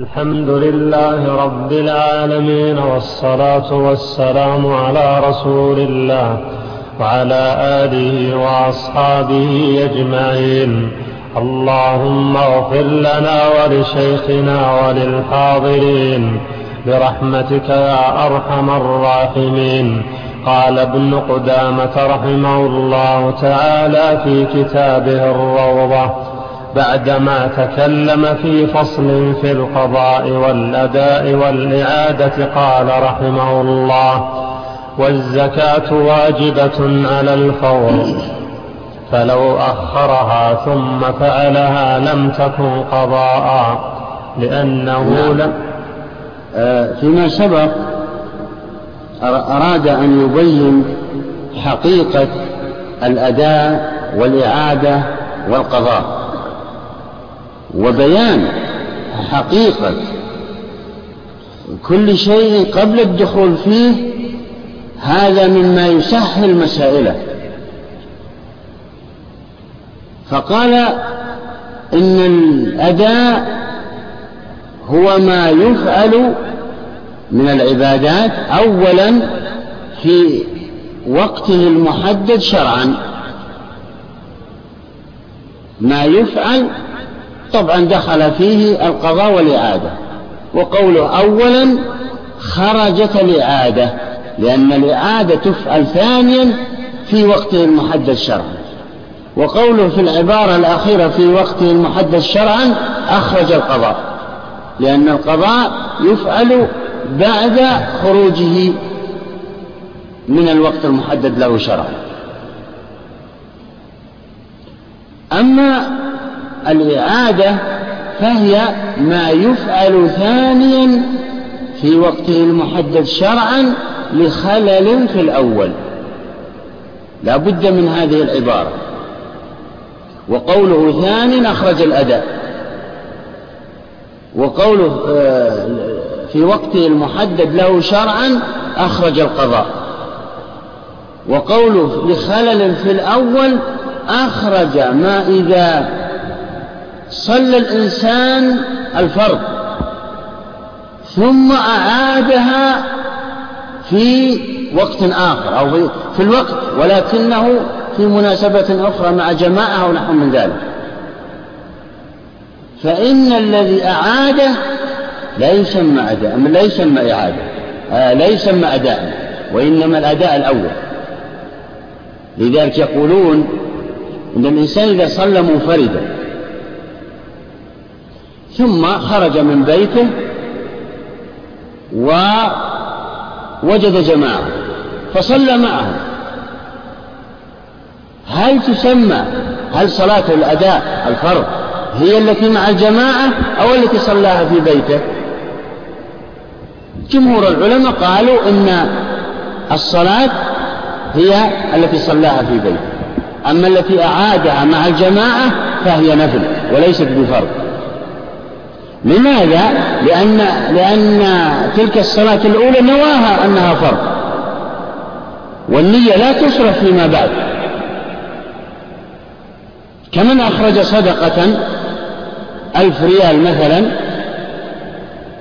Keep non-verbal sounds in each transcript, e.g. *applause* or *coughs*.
الحمد لله رب العالمين والصلاة والسلام على رسول الله وعلى آله وأصحابه أجمعين. اللهم اغفر لنا ولشيخنا وللحاضرين. برحمتك يا أرحم الراحمين. قال ابن قدامة رحمه الله تعالى في كتابه الروضة بعدما تكلم في فصل في القضاء والأداء والإعادة قال رحمه الله والزكاة واجبة على الفور فلو أخرها ثم فعلها لم تكن قضاء لأنه نعم. لم آه، فيما سبق أراد أن يبين حقيقة الأداء والإعادة والقضاء وبيان حقيقة كل شيء قبل الدخول فيه هذا مما يسهل مسائله. فقال إن الأداء هو ما يفعل من العبادات أولا في وقته المحدد شرعا. ما يفعل طبعا دخل فيه القضاء والإعادة. وقوله أولا خرجت الإعادة لأن الإعادة تفعل ثانيا في وقته المحدد شرعا. وقوله في العبارة الأخيرة في وقته المحدد شرعا أخرج القضاء لأن القضاء يفعل بعد خروجه من الوقت المحدد له شرعا. أما الإعادة فهي ما يفعل ثانيا في وقته المحدد شرعا لخلل في الأول. لا بد من هذه العبارة. وقوله ثان أخرج الأداء. وقوله آه، في وقته المحدد له شرعا أخرج القضاء. وقوله لخلل في الأول أخرج ما إذا صلى الإنسان الفرض ثم أعادها في وقت آخر أو في الوقت ولكنه في مناسبة أخرى مع جماعة أو نحو من ذلك. فإن الذي أعاده لا يسمى أداء لا يسمى إعادة آه لا يسمى أداء وإنما الأداء الأول. لذلك يقولون إن الإنسان إذا صلى منفردا ثم خرج من بيته ووجد جماعة فصلى معهم. هل تسمى هل صلاة الأداء الفرض هي التي مع الجماعة أو التي صلاها في بيته؟ جمهور العلماء قالوا إن الصلاة هي التي صلاها في بيته. أما التي أعادها مع الجماعة فهي نفل وليست بفرض. لماذا؟ لأن لأن تلك الصلاة الأولى نواها أنها فرض. والنية لا تصرف فيما بعد. كمن أخرج صدقة ألف ريال مثلا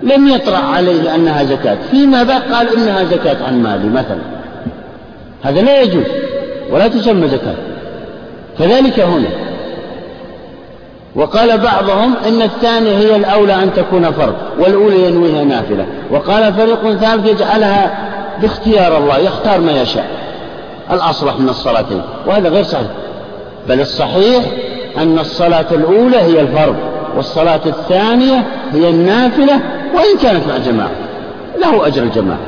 لم يطرح عليه أنها زكاة. فيما بعد قال إنها زكاة عن مالي مثلا. هذا لا يجوز ولا تسمى زكاة. كذلك هنا. وقال بعضهم إن الثانية هي الأولى أن تكون فرض والأولى ينويها نافلة. وقال فريق ثالث يجعلها باختيار الله يختار ما يشاء. الأصلح من الصلاتين وهذا غير صحيح. بل الصحيح أن الصلاة الأولى هي الفرض والصلاة الثانية هي النافلة وإن كانت مع جماعة. له أجر الجماعة.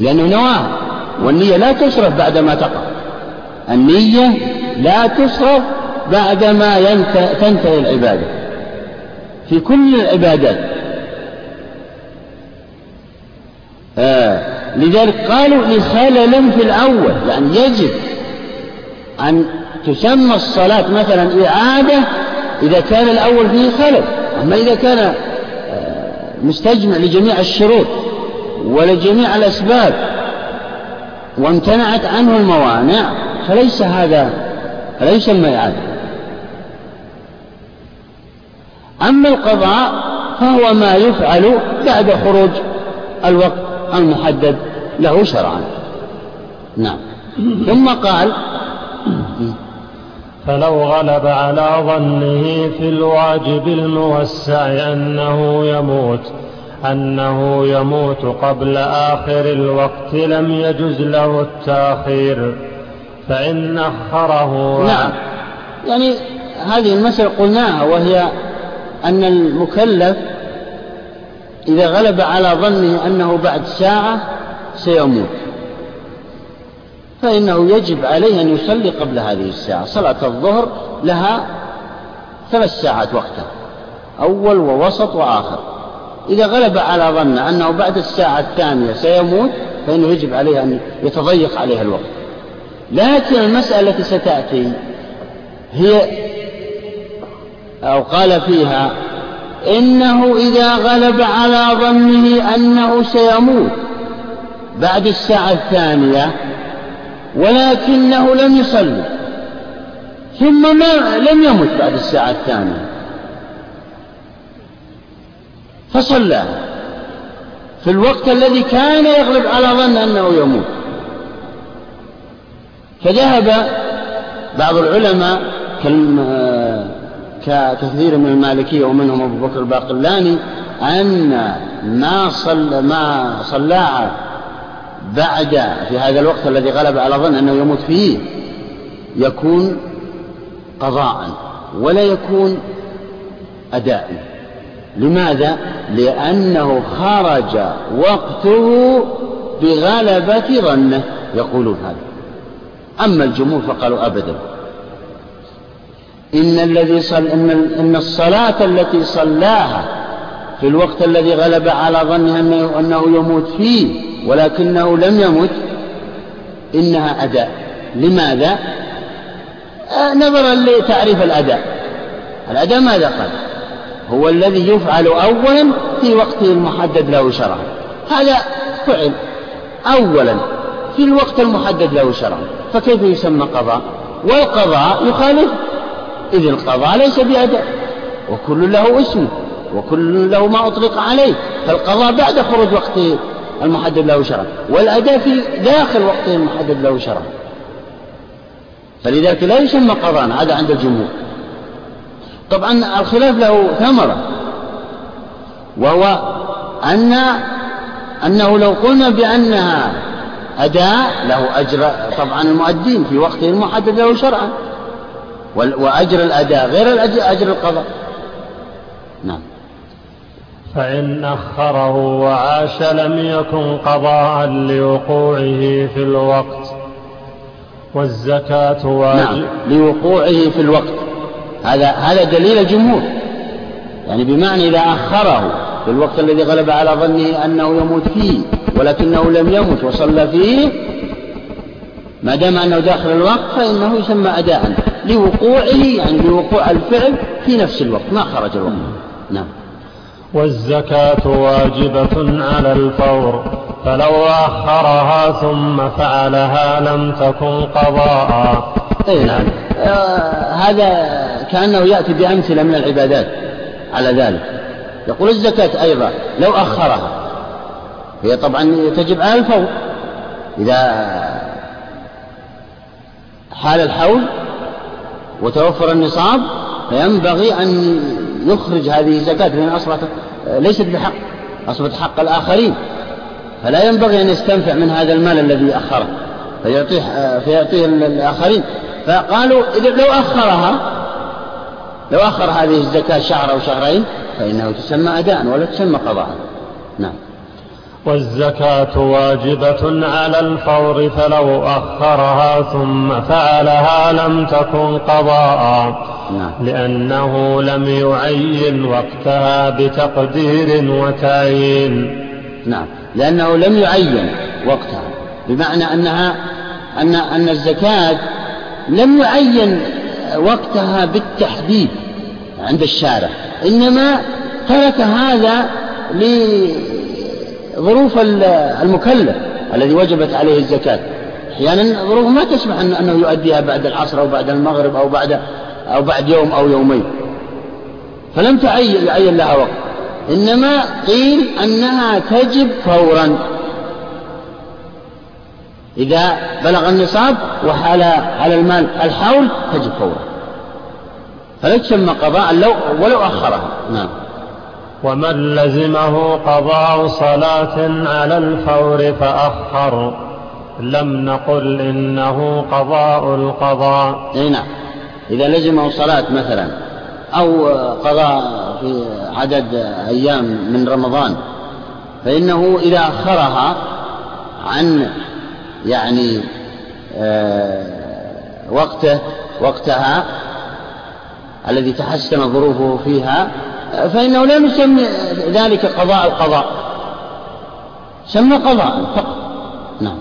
لأنه نواة والنية لا تصرف بعدما تقع. النية لا تصرف بعدما تنتهي العبادة. في كل العبادات. آه. لذلك قالوا لخلل في الأول يعني يجب أن تسمى الصلاة مثلا إعادة إذا كان الأول فيه خلل. أما إذا كان آه، مستجمع لجميع الشروط ولجميع الأسباب وامتنعت عنه الموانع فليس هذا فلا يسمى إعادة أما القضاء فهو ما يفعل بعد خروج الوقت المحدد له شرعا. نعم. ثم قال فلو غلب على ظنه في الواجب الموسع أنه يموت أنه يموت قبل آخر الوقت لم يجز له التأخير فإن أخره نعم. يعني هذه المسألة قلناها وهي أن المكلف إذا غلب على ظنه أنه بعد ساعة سيموت. فإنه يجب عليه أن يصلي قبل هذه الساعة. صلاة الظهر لها ثلاث ساعات وقتها أول ووسط وآخر. إذا غلب على ظن أنه بعد الساعة الثانية سيموت فإنه يجب عليه أن يتضيق عليه الوقت. لكن المسألة التي ستأتي هي أو قال فيها إنه إذا غلب على ظنه أنه سيموت بعد الساعة الثانية ولكنه لم يصلي ثم ما لم يمت بعد الساعة الثانية. فصلى. في الوقت الذي كان يغلب على ظن أنه يموت. فذهب بعض العلماء ككثير من المالكية ومنهم أبو بكر الباقلاني أن ما صلى ما صلى بعد في هذا الوقت الذي غلب على ظن أنه يموت فيه يكون قضاء ولا يكون أداء. لماذا؟ لأنه خرج وقته بغلبة ظنه. يقولون هذا. أما الجمهور فقالوا أبدا. إن الذي صل إن, إن الصلاة التي صلاها في الوقت الذي غلب على ظنه أنه, أنه يموت فيه ولكنه لم يمت إنها أداء. لماذا؟ آه نظرا لتعريف الأداء. الأداء ماذا قال؟ هو الذي يفعل أولا في وقته المحدد له شرعا. هذا فعل أولا في الوقت المحدد له شرعا. فكيف يسمى قضاء؟ والقضاء يخالف إذ القضاء ليس بأداء. وكل له اسمه وكل له ما أطلق عليه. فالقضاء بعد خروج وقته المحدد له شرعا والأداء في داخل وقته المحدد له شرعا فلذلك لا يسمى قضاء هذا عند الجمهور. طبعا الخلاف له ثمرة وهو أن أنه لو قلنا بأنها أداء له أجر طبعا المؤدين في وقته المحدد له شرعا. وأجر الأداء غير أجر القضاء. نعم. فإن أخره وعاش لم يكن قضاء لوقوعه في الوقت والزكاة واجب. نعم لوقوعه في الوقت. هذا هذا دليل الجمهور. يعني بمعنى إذا أخره في الوقت الذي غلب على ظنه أنه يموت فيه ولكنه لم يمت وصلى فيه ما دام أنه داخل الوقت فإنه يسمى أداء. لوقوعه يعني لوقوع الفعل في نفس الوقت ما خرج الوقت. نعم. والزكاة واجبة على الفور فلو أخرها ثم فعلها لم تكن قضاء. أي نعم. آه هذا كأنه يأتي بأمثلة من العبادات على ذلك. يقول الزكاة أيضا لو أخرها هي طبعا تجب على الفور. إذا حال الحول وتوفر النصاب فينبغي أن يخرج هذه الزكاة لأن أصبحت ليست بحق أصبحت حق الآخرين. فلا ينبغي أن يستنفع من هذا المال الذي أخره فيعطيه فيعطيه الآخرين. فقالوا إذا لو أخرها لو أخر هذه الزكاة شهر أو شهرين فإنه تسمى أداء ولا تسمى قضاء. والزكاة واجبة على الفور فلو أخرها ثم فعلها لم تكن قضاء نعم. لأنه لم يعين وقتها بتقدير وتعيين نعم لأنه لم يعين وقتها بمعنى أنها أن أن الزكاة لم يعين وقتها بالتحديد عند الشارع إنما ترك هذا لظروف المكلف الذي وجبت عليه الزكاة. أحيانا ظروف ما تسمح أنه يؤديها بعد العصر أو بعد المغرب أو بعد أو بعد يوم أو يومين. فلم تعين لها وقت. إنما قيل أنها تجب فورا. إذا بلغ النصاب وحال على المال الحول تجب فورا. فلا تسمى قضاء لو ولو أخرها. نعم. ومن لزمه قضاء صلاة على الفور فأخر. لم نقل إنه قضاء القضاء. نعم. إذا لزمه صلاة مثلا أو قضاء في عدد أيام من رمضان فإنه إذا أخرها عن يعني آه، وقته وقتها الذي تحسن ظروفه فيها فإنه لا نسمي ذلك قضاء القضاء. سمى قضاء فقط. نعم.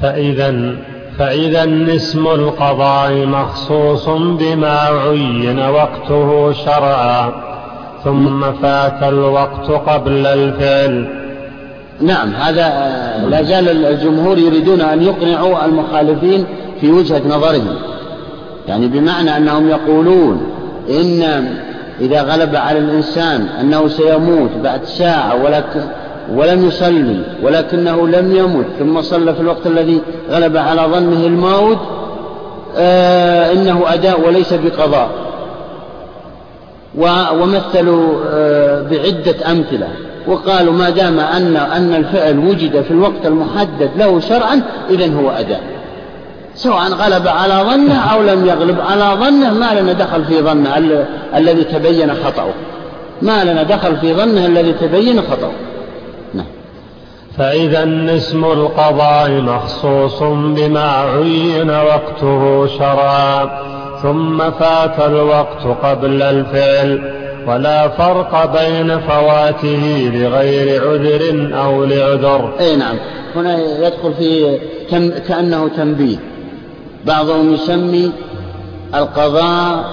فإذا فإذا اسم القضاء مخصوص بما عين وقته شرعا ثم فات الوقت قبل الفعل. نعم هذا لا زال الجمهور يريدون أن يقنعوا المخالفين في وجهة نظرهم. يعني بمعنى أنهم يقولون إن إذا غلب على الإنسان أنه سيموت بعد ساعة ولكن ولم يصلي ولكنه لم يمت ثم صلى في الوقت الذي غلب على ظنه الموت آه إنه أداء وليس بقضاء. ومثلوا آه بعدة أمثلة. وقالوا ما دام أن أن الفعل وجد في الوقت المحدد له شرعا إذا هو أداء. سواء غلب على ظنه أو لم يغلب على ظنه ما لنا دخل في ظنه الذي تبين خطأه. ما لنا دخل في ظنه الذي تبين خطأه. نعم. فإذا اسم القضاء مخصوص بما عين وقته شرعا ثم فات الوقت قبل الفعل ولا فرق بين فواته لغير عذر أو لعذر. أي نعم. هنا يدخل في كأنه تنبيه. بعضهم يسمي القضاء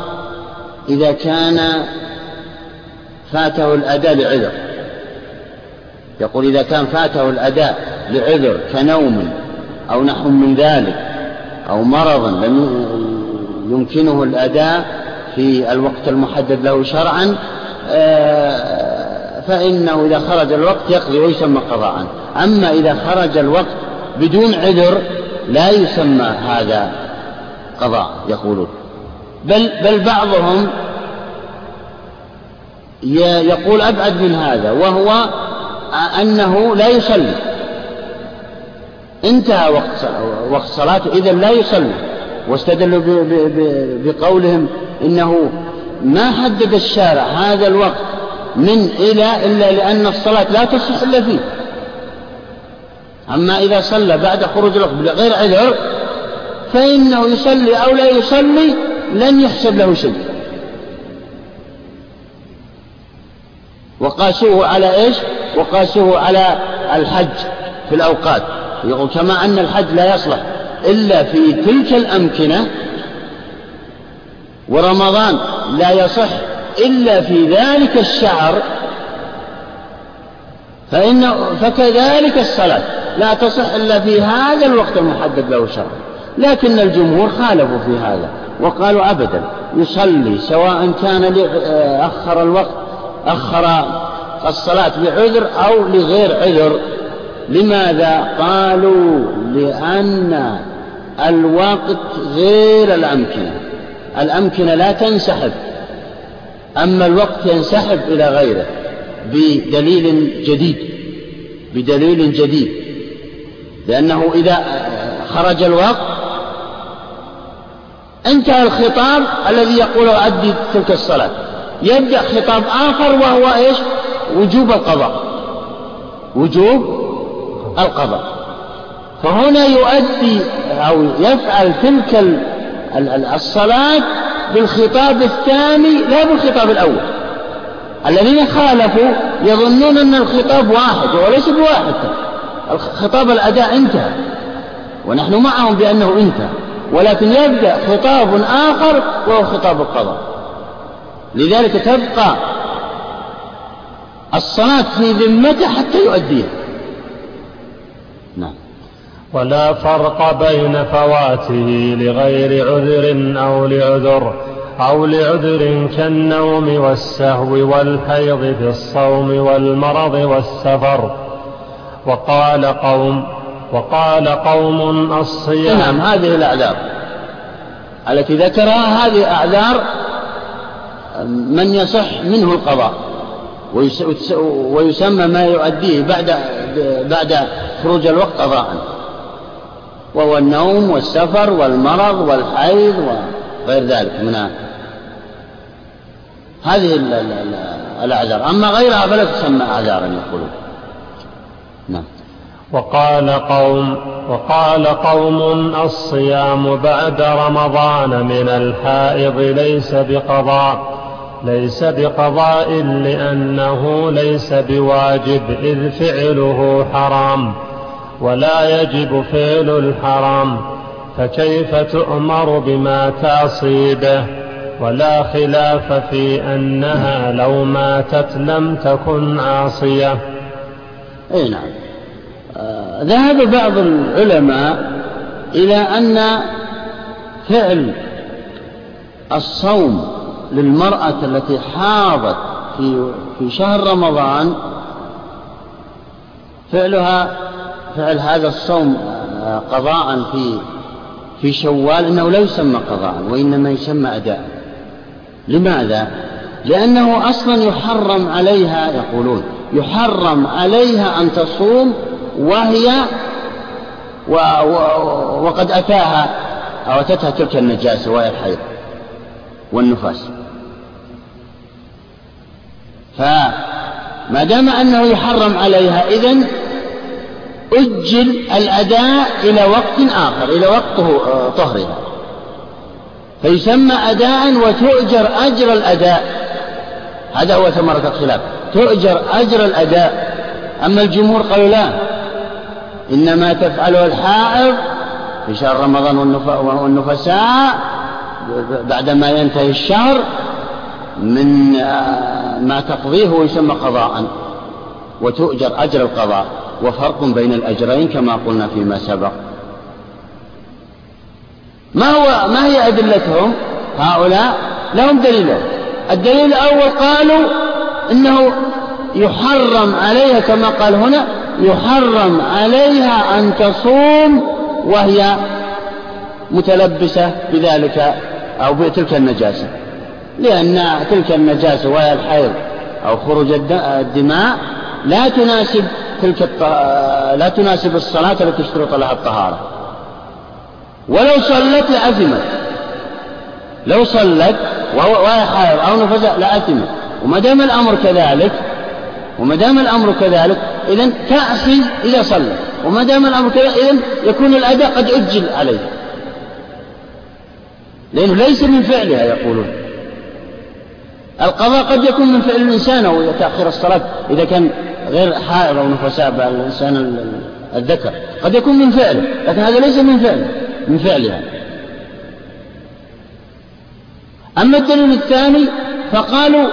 إذا كان فاته الأداء لعذر. يقول إذا كان فاته الأداء لعذر كنوم أو نحو من ذلك أو مرض لم يمكنه الأداء في الوقت المحدد له شرعا آه، فإنه إذا خرج الوقت يقضي ويسمى قضاء. أما إذا خرج الوقت بدون عذر لا يسمى هذا قضاء يقولون. بل بل بعضهم يقول أبعد من هذا وهو أنه لا يصلي انتهى وقت وقت صلاته إذا لا يصلي واستدلوا بقولهم إنه ما حدد الشارع هذا الوقت من إلى إلا لأن الصلاة لا تصح إلا فيه. أما إذا صلى بعد خروج الوقت بغير عذر فإنه يصلي أو لا يصلي لن يحسب له شيء. وقاسوه على إيش؟ وقاسوه على الحج في الأوقات. يقول كما أن الحج لا يصلح إلا في تلك الأمكنة ورمضان لا يصح إلا في ذلك الشعر فإن فكذلك الصلاة. لا تصح إلا في هذا الوقت المحدد له شرعا لكن الجمهور خالفوا في هذا وقالوا أبدا يصلي سواء كان أخر الوقت أخر الصلاة بعذر أو لغير عذر. لماذا؟ قالوا لأن الوقت غير الأمكنة. الأمكنة لا تنسحب. أما الوقت ينسحب إلى غيره. بدليل جديد بدليل جديد. لأنه إذا خرج الوقت انتهى الخطاب الذي يقول أدي تلك الصلاة. يبدأ خطاب آخر وهو إيش؟ وجوب القضاء. وجوب القضاء. فهنا يؤدي أو يفعل تلك الصلاة بالخطاب الثاني لا بالخطاب الأول. الذين خالفوا يظنون أن الخطاب واحد وليس بواحد. خطاب الأداء انتهى ونحن معهم بأنه انتهى ولكن يبدأ خطاب آخر وهو خطاب القضاء. لذلك تبقى الصلاة في ذمته حتى يؤديها. نعم. ولا فرق بين فواته لغير عذر أو لعذر. أو لعذر كالنوم والسهو والحيض في الصوم والمرض والسفر. وقال قوم وقال قوم الصيام. نعم هذه الأعذار. التي ذكرها هذه أعذار من يصح منه القضاء. ويسمى ما يؤديه بعد بعد خروج الوقت قضاء. وهو النوم والسفر والمرض والحيض وغير ذلك من هذه الأعذار. أما غيرها فلا تسمى أعذارا يقولون. نعم. وقال قوم وقال قوم الصيام بعد رمضان من الحائض ليس بقضاء ليس بقضاء لأنه ليس بواجب إذ فعله حرام ولا يجب فعل الحرام فكيف تؤمر بما تعصي به؟ ولا خلاف في أنها لو ماتت لم تكن عاصية. أي نعم. آه ذهب بعض العلماء إلى أن فعل الصوم للمرأة التي حاضت في في شهر رمضان فعلها فعل هذا الصوم آه، قضاء في في شوال إنه لا يسمى قضاء وإنما يسمى اداء. لماذا؟ لأنه أصلا يحرم عليها يقولون يحرم عليها أن تصوم وهي و و وقد أتاها أو أتتها تلك النجاسة وهي الحيض والنفاس. فما دام أنه يحرم عليها إذن أجل الأداء إلى وقت آخر إلى وقت طهرها. فيسمى أداء وتؤجر أجر الأداء. هذا هو ثمرة الخلاف. تؤجر أجر الأداء. أما الجمهور قالوا لا. إنما تفعله الحائض في شهر رمضان والنفساء بعدما ينتهي الشهر من آه، ما تقضيه ويسمى قضاء. وتؤجر أجر القضاء. وفرق بين الأجرين كما قلنا فيما سبق. ما هو ما هي أدلتهم؟ هؤلاء لهم دليلهم الدليل الأول قالوا إنه يحرم عليها كما قال هنا يحرم عليها أن تصوم وهي متلبسة بذلك أو بتلك النجاسة. لأن تلك النجاسة وهي الحيض أو خروج الدماء لا تناسب تلك. لا تناسب الصلاة التي اشترط لها الطهارة. ولو صلت لأثمت لو صلت وهي حائض أو نفساء لأثمت وما دام الأمر كذلك وما دام الأمر كذلك إذا تأسي إذا صلت. وما دام الأمر كذلك إذا يكون الأداء قد أجل عليه. لأنه ليس من فعلها يقولون. القضاء قد يكون من فعل الإنسان أو تأخير الصلاة إذا كان غير حائض أو نفساء الإنسان الذكر. قد يكون من فعله لكن هذا ليس من فعله. من فعلها. أما الدليل الثاني فقالوا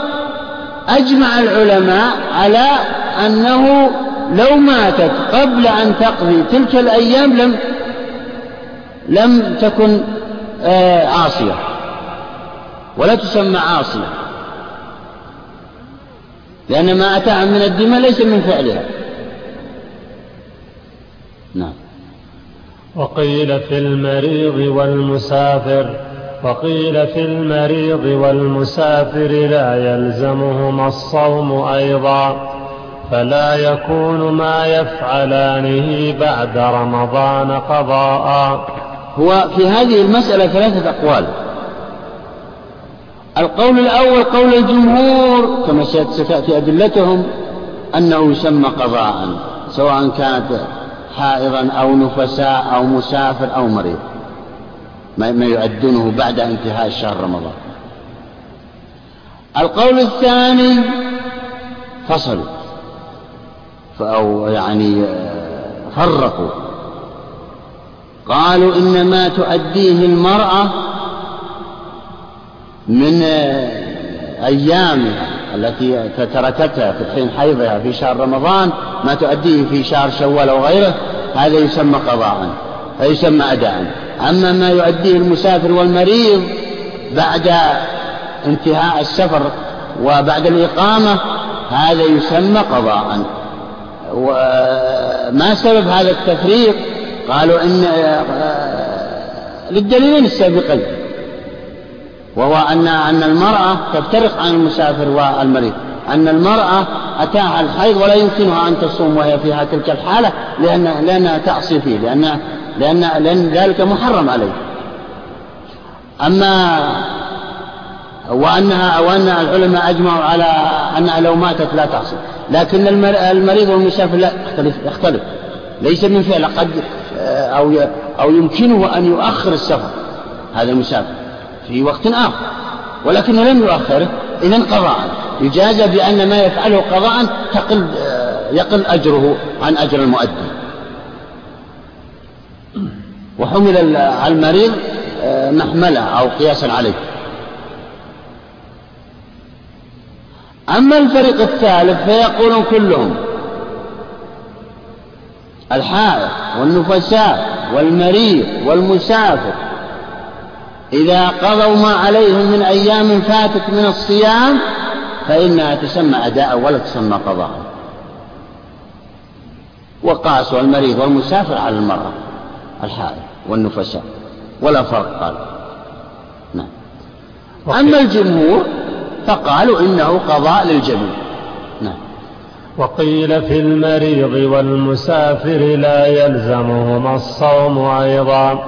أجمع العلماء على أنه لو ماتت قبل أن تقضي تلك الأيام لم لم تكن آه، عاصية. ولا تسمى عاصية. لأن ما أتاها من الدماء ليس من فعلها نعم وقيل في المريض والمسافر وقيل في المريض والمسافر لا يلزمهما الصوم أيضا فلا يكون ما يفعلانه بعد رمضان قضاء. هو في هذه المسألة ثلاثة أقوال. القول الأول قول الجمهور كما ستأتي أدلتهم أنه يسمى قضاء سواء كانت حائضا أو نفساء أو مسافر أو مريض. ما يؤدونه بعد انتهاء شهر رمضان. القول الثاني فصلوا. أو يعني فرقوا. قالوا إنما تؤديه المرأة من أيامها التي تركتها في حين حيضها في شهر رمضان ما تؤديه في شهر شوال أو غيره هذا يسمى قضاء يسمى أداء. أما ما يؤديه المسافر والمريض بعد انتهاء السفر وبعد الإقامة هذا يسمى قضاء. وما سبب هذا التفريق؟ قالوا إن للدليلين السابقين. وهو أن أن المرأة تفترق عن المسافر والمريض. أن المرأة أتاها الحيض ولا يمكنها أن تصوم وهي في تلك الحالة لأن لأنها تعصي فيه لأن لأن لأن ذلك محرم عليه. أما وأنها وأن العلماء أجمعوا على أنها لو ماتت لا تعصي. لكن المريض والمسافر لا يختلف يختلف. ليس من فعل قد أو أو يمكنه أن يؤخر السفر هذا المسافر. في وقت آخر. ولكنه لم يؤخره. إذا قضاء. يجازى بأن ما يفعله قضاء تقل يقل أجره عن أجر المؤدي وحمل على المريض محملة أو قياسا عليه. أما الفريق الثالث فيقولون كلهم الحائض والنفساء والمريض والمسافر إذا قضوا ما عليهم من أيام فاتت من الصيام فإنها تسمى أداء ولا تسمى قضاء. وقاسوا المريض والمسافر على المرأة الحائض والنفساء ولا فرق قال. نعم. أما الجمهور فقالوا إنه قضاء للجميع. نعم. وقيل في المريض والمسافر لا يلزمهما الصوم أيضا.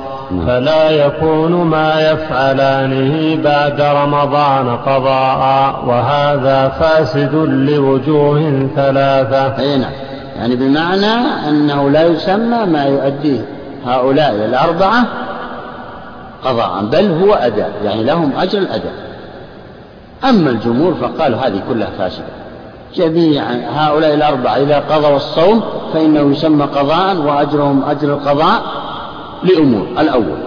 فلا يكون ما يفعلانه بعد رمضان قضاء وهذا فاسد لوجوه ثلاثة. أي نعم. يعني بمعنى أنه لا يسمى ما يؤديه هؤلاء الأربعة قضاء بل هو أداء يعني لهم أجر الأداء. أما الجمهور فقالوا هذه كلها فاسدة. جميع هؤلاء الأربعة إذا قضوا الصوم فإنه يسمى قضاء وأجرهم أجر القضاء لأمور. الأول.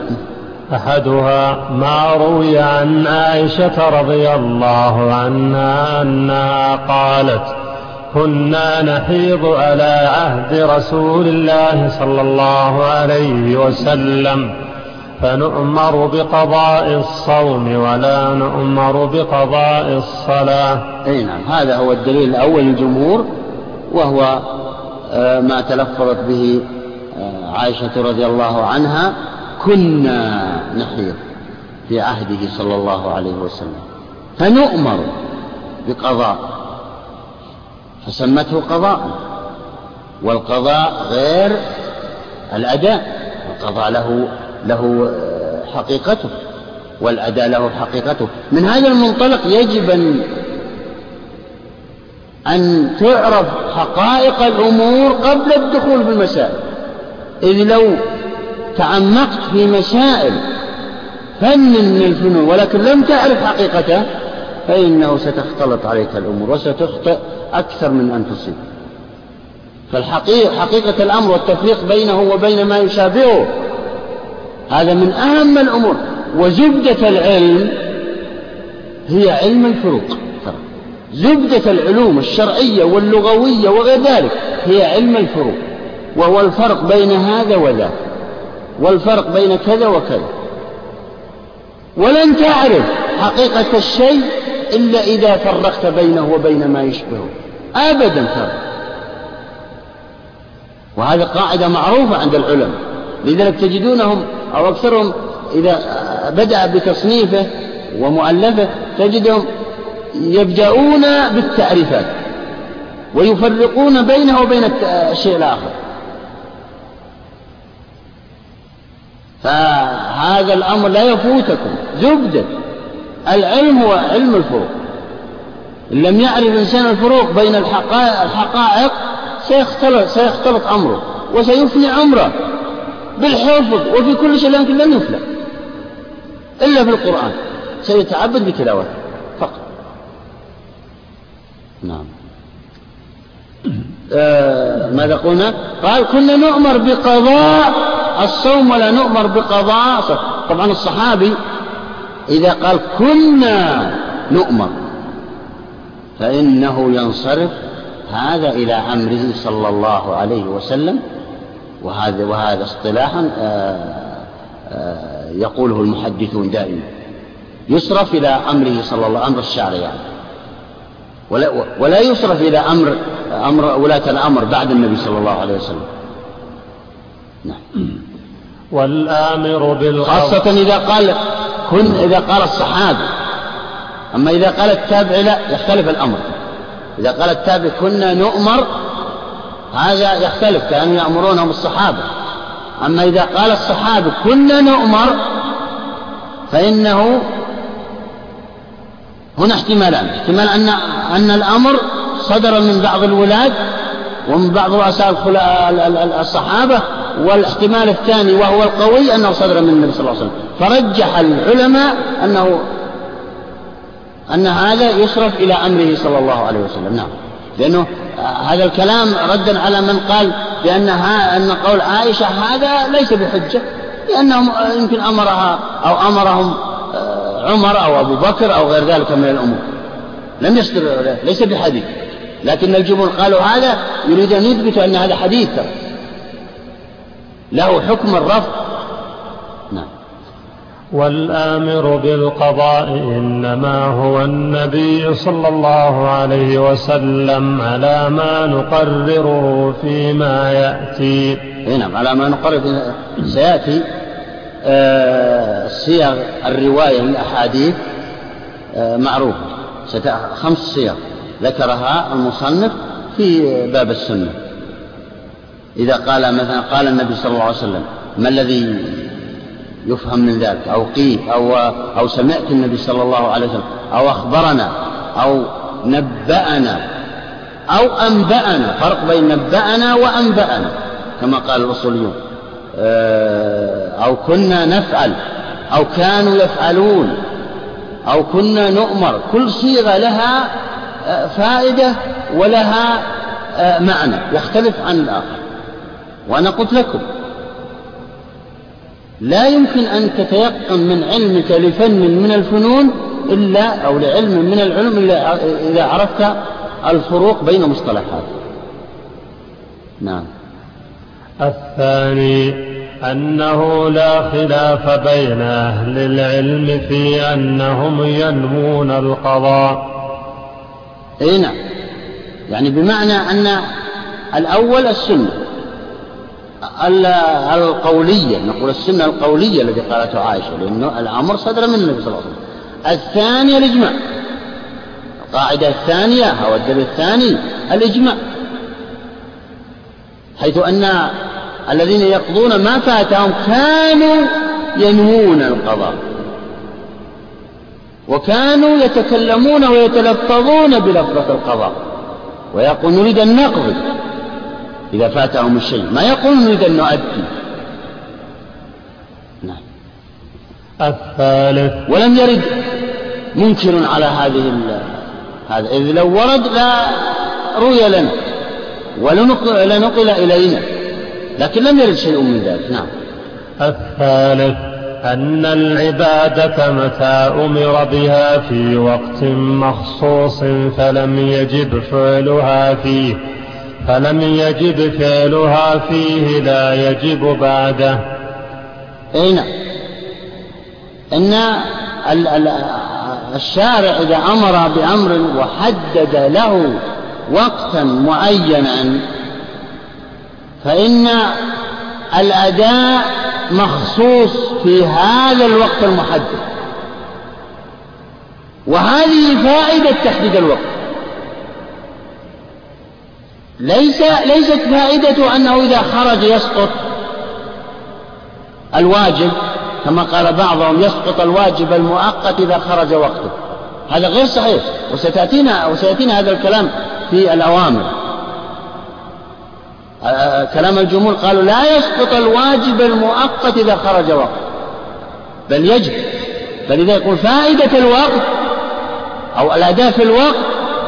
أحدها ما روي عن عائشة رضي الله عنها أنها قالت كنا نحيض على عهد رسول الله صلى الله عليه وسلم فنؤمر بقضاء الصوم ولا نؤمر بقضاء الصلاة. أي نعم. هذا هو الدليل الأول للجمهور وهو آه، ما تلفظت به عائشة رضي الله عنها كنا نحيض في عهده صلى الله عليه وسلم. فنؤمر بقضاء فسمته قضاء والقضاء غير الأداء القضاء له له حقيقته والأداء له حقيقته. من هذا المنطلق يجب أن أن تعرف حقائق الأمور قبل الدخول في المسائل إذ لو تعمقت في مسائل فن من الفنون ولكن لم تعرف حقيقته فإنه ستختلط عليك الأمور وستخطئ أكثر من أن تصيب فالحقيقة حقيقة الأمر والتفريق بينه وبين ما يشابهه هذا من أهم الأمور. وزبدة العلم هي علم الفروق. زبدة العلوم الشرعية واللغوية وغير ذلك هي علم الفروق. وهو الفرق بين هذا وذاك. والفرق بين كذا وكذا. ولن تعرف حقيقة الشيء إلا إذا فرقت بينه وبين ما يشبهه. أبدا فرق وهذه قاعدة معروفة عند العلماء. لذلك تجدونهم أو أكثرهم إذا بدأ بتصنيفه ومؤلفه تجدهم يبدأون بالتعريفات ويفرقون بينه وبين الشيء الآخر. فهذا الأمر لا يفوتكم. زبدة. العلم هو علم الفروق. إن لم يعرف الإنسان الفروق بين الحقائق, سيختلط, سيختلط أمره وسيفني عمره بالحفظ وفي كل شيء لكن لن يفلح. إلا في القرآن. سيتعبد بتلاوته فقط. نعم. آه ماذا قلنا؟ قال كنا نؤمر بقضاء الصوم ولا نؤمر بقضاء. طبعا الصحابي إذا قال كنا نؤمر فإنه ينصرف هذا إلى أمره صلى الله عليه وسلم. وهذا وهذا اصطلاحا آه، آه، يقوله المحدثون دائما. يصرف إلى أمره صلى الله أمر الشارع يعني. ولا, ولا يصرف إلى أمر أمر ولاة الأمر بعد النبي صلى الله عليه وسلم. نعم. والآمر بالقول خاصة إذا قال كن إذا قال الصحابي. أما إذا قال التابع لا يختلف الأمر. إذا قال التابع كنا نؤمر هذا يختلف كانوا يأمرونهم الصحابة. أما إذا قال الصحابة كنا نؤمر فإنه هنا احتمالان احتمال أن أن الأمر صدر من بعض الولاة ومن بعض رؤساء الصحابة والاحتمال الثاني وهو القوي أنه صدر من النبي صلى الله عليه وسلم. فرجح العلماء أنه أن هذا يصرف إلى أمره صلى الله عليه وسلم. نعم. لأنه هذا الكلام ردا على من قال بأن أن قول عائشة هذا ليس بحجة لأنهم يمكن أمرها أو أمرهم آه، عمر أو أبو بكر أو غير ذلك من الأمور. لم يصدر ليس بحديث. لكن الجمهور قالوا هذا يريد أن يثبت أن هذا حديث. له حكم الرفض. نعم. والآمر بالقضاء إنما هو النبي صلى الله عليه وسلم على ما نقرره فيما يأتي. نعم على ما نقرر سيأتي. آه صيغ الرواية للأحاديث آه معروفة. خمس صيغ ذكرها المصنف في باب السنة. إذا قال مثلا قال النبي صلى الله عليه وسلم ما الذي يفهم من ذلك؟ أو قيل أو أو سمعت النبي صلى الله عليه وسلم أو أخبرنا أو نبأنا أو أنبأنا. فرق بين نبأنا وأنبأنا كما قال الأصوليون. آه، أو كنا نفعل أو كانوا يفعلون أو كنا نؤمر. كل صيغة لها آه، فائدة ولها آه، معنى يختلف عن الآخر. وأنا قلت لكم لا يمكن أن تتيقن من علمك لفن من الفنون إلا أو لعلم من العلم إلا إذا عرفت الفروق بين مصطلحات. نعم. الثاني أنه لا خلاف بين أهل العلم في أنهم ينمون القضاء. أي نعم. يعني بمعنى أن الأول السنة. القولية نقول السنة القولية التي قالته عائشة لأنه الأمر صدر من النبي صلى الله عليه وسلم. الثانية الإجماع. القاعدة الثانية أو الدليل الثاني الإجماع. حيث أن الذين يقضون ما فاتهم كانوا ينوون القضاء. وكانوا يتكلمون ويتلفظون بلفظة القضاء. ويقول نريد أن نقضي. إذا فاتهم الشيء. ما يقول نريد أن نؤدي. نعم. الثالث. ولم يرد منكر على هذه هذا. إذ لو ورد لا روي لنا ولنقل إلينا. لكن لم يرد شيء من ذلك. نعم. الثالث. أن العبادة متى أمر بها في وقت مخصوص فلم يجب فعلها فيه. فلم يجب فعلها فيه لا يجب بعده؟ أي نعم. إن الشارع إذا أمر بأمر وحدد له وقتا معينا فإن الأداء مخصوص في هذا الوقت المحدد. وهذه فائدة تحديد الوقت. ليس ليست فائدته أنه إذا خرج يسقط الواجب كما قال بعضهم يسقط الواجب المؤقت إذا خرج وقته. هذا غير صحيح وستأتينا وسيأتينا هذا الكلام في الأوامر. كلام الجمهور قالوا لا يسقط الواجب المؤقت إذا خرج وقت بل يجب. فلذا يقول فائدة الوقت أو الأداء في الوقت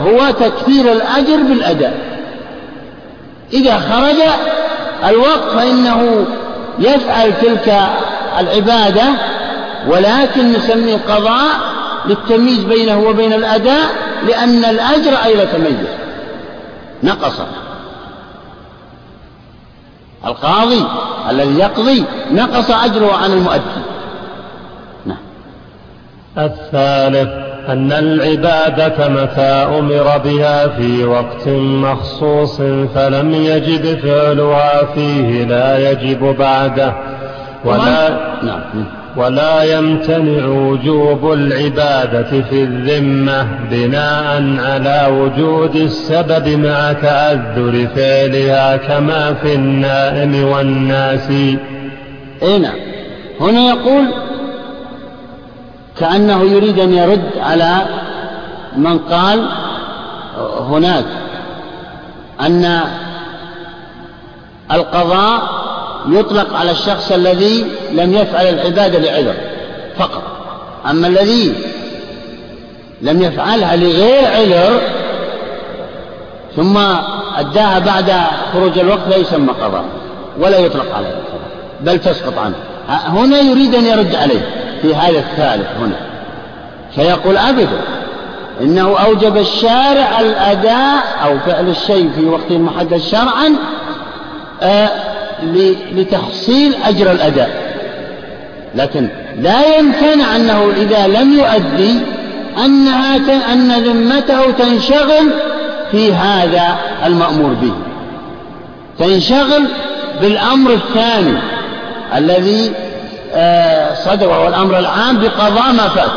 هو تكثير الأجر بالأداء. إذا خرج الوقت فإنه يفعل تلك العبادة ولكن نسميه قضاء للتمييز بينه وبين الأداء لأن الأجر أي يتميز نقص. القاضي الذي يقضي نقص أجره عن المؤدي. نعم. الثالث. أن العبادة متى أمر بها في وقت مخصوص فلم يجب فعلها فيه لا يجب بعده. ولا نعم. ولا يمتنع وجوب العبادة في الذمة بناء على وجود السبب مع تأذر فعلها كما في النائم والناس اي نعم. هنا يقول كأنه يريد أن يرد على من قال هناك أن القضاء يطلق على الشخص الذي لم يفعل العبادة لعذر فقط. أما الذي لم يفعلها لغير عذر ثم أداها بعد خروج الوقت لا يسمى قضاء ولا يطلق عليه بل تسقط عنه. هنا يريد أن يرد عليه. في هذا الثالث هنا. فيقول أبدا إنه أوجب الشارع الأداء أو فعل الشيء في وقت محدد شرعا آه لتحصيل أجر الأداء. لكن لا يمتنع أنه إذا لم يؤدي أنها أن ذمته تنشغل في هذا المأمور به. تنشغل بالأمر الثاني الذي آه، صدر وهو الأمر العام بقضاء ما فات.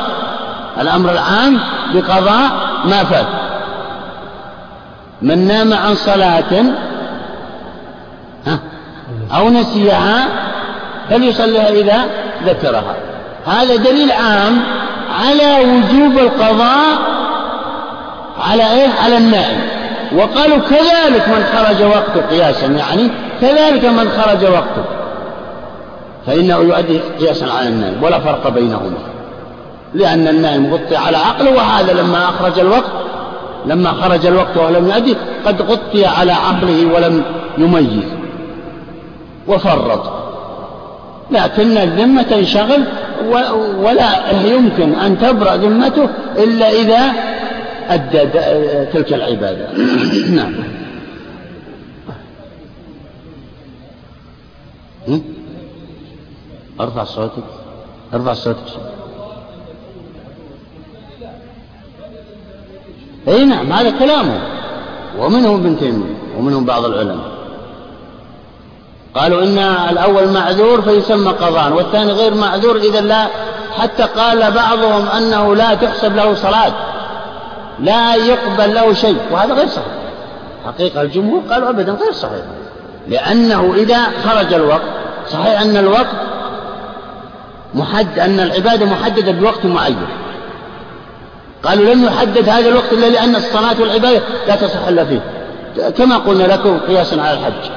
الأمر العام بقضاء ما فات. من نام عن صلاة أو نسيها فليصليها إذا ذكرها. هذا دليل عام على وجوب القضاء على إيه؟ على النائم. وقالوا كذلك من خرج وقته قياسا يعني كذلك من خرج وقته فإنه يؤدي قياسا على النائم ولا فرق بينهما. لأن النائم غطي على عقله وهذا لما أخرج الوقت لما خرج الوقت ولم يؤدي قد غطي على عقله ولم يميز. وفرط. لكن الذمة تنشغل ولا يمكن أن تبرأ ذمته إلا إذا أدى تلك العبادة. نعم. ارفع صوتك ارفع صوتك اي نعم هذا كلامه. ومنهم ابن تيمية ومنهم بعض العلماء. قالوا إن الأول معذور فيسمى قضاء والثاني غير معذور إذا لا حتى قال بعضهم أنه لا تحسب له صلاة لا يقبل له شيء وهذا غير صحيح. حقيقة الجمهور قالوا أبدا غير صحيح لأنه إذا خرج الوقت صحيح أن الوقت محد أن العبادة محددة بوقت معين. قالوا لم يحدد هذا الوقت إلا لأن الصلاة والعبادة لا تصح إلا فيه. كما قلنا لكم قياسا على الحج.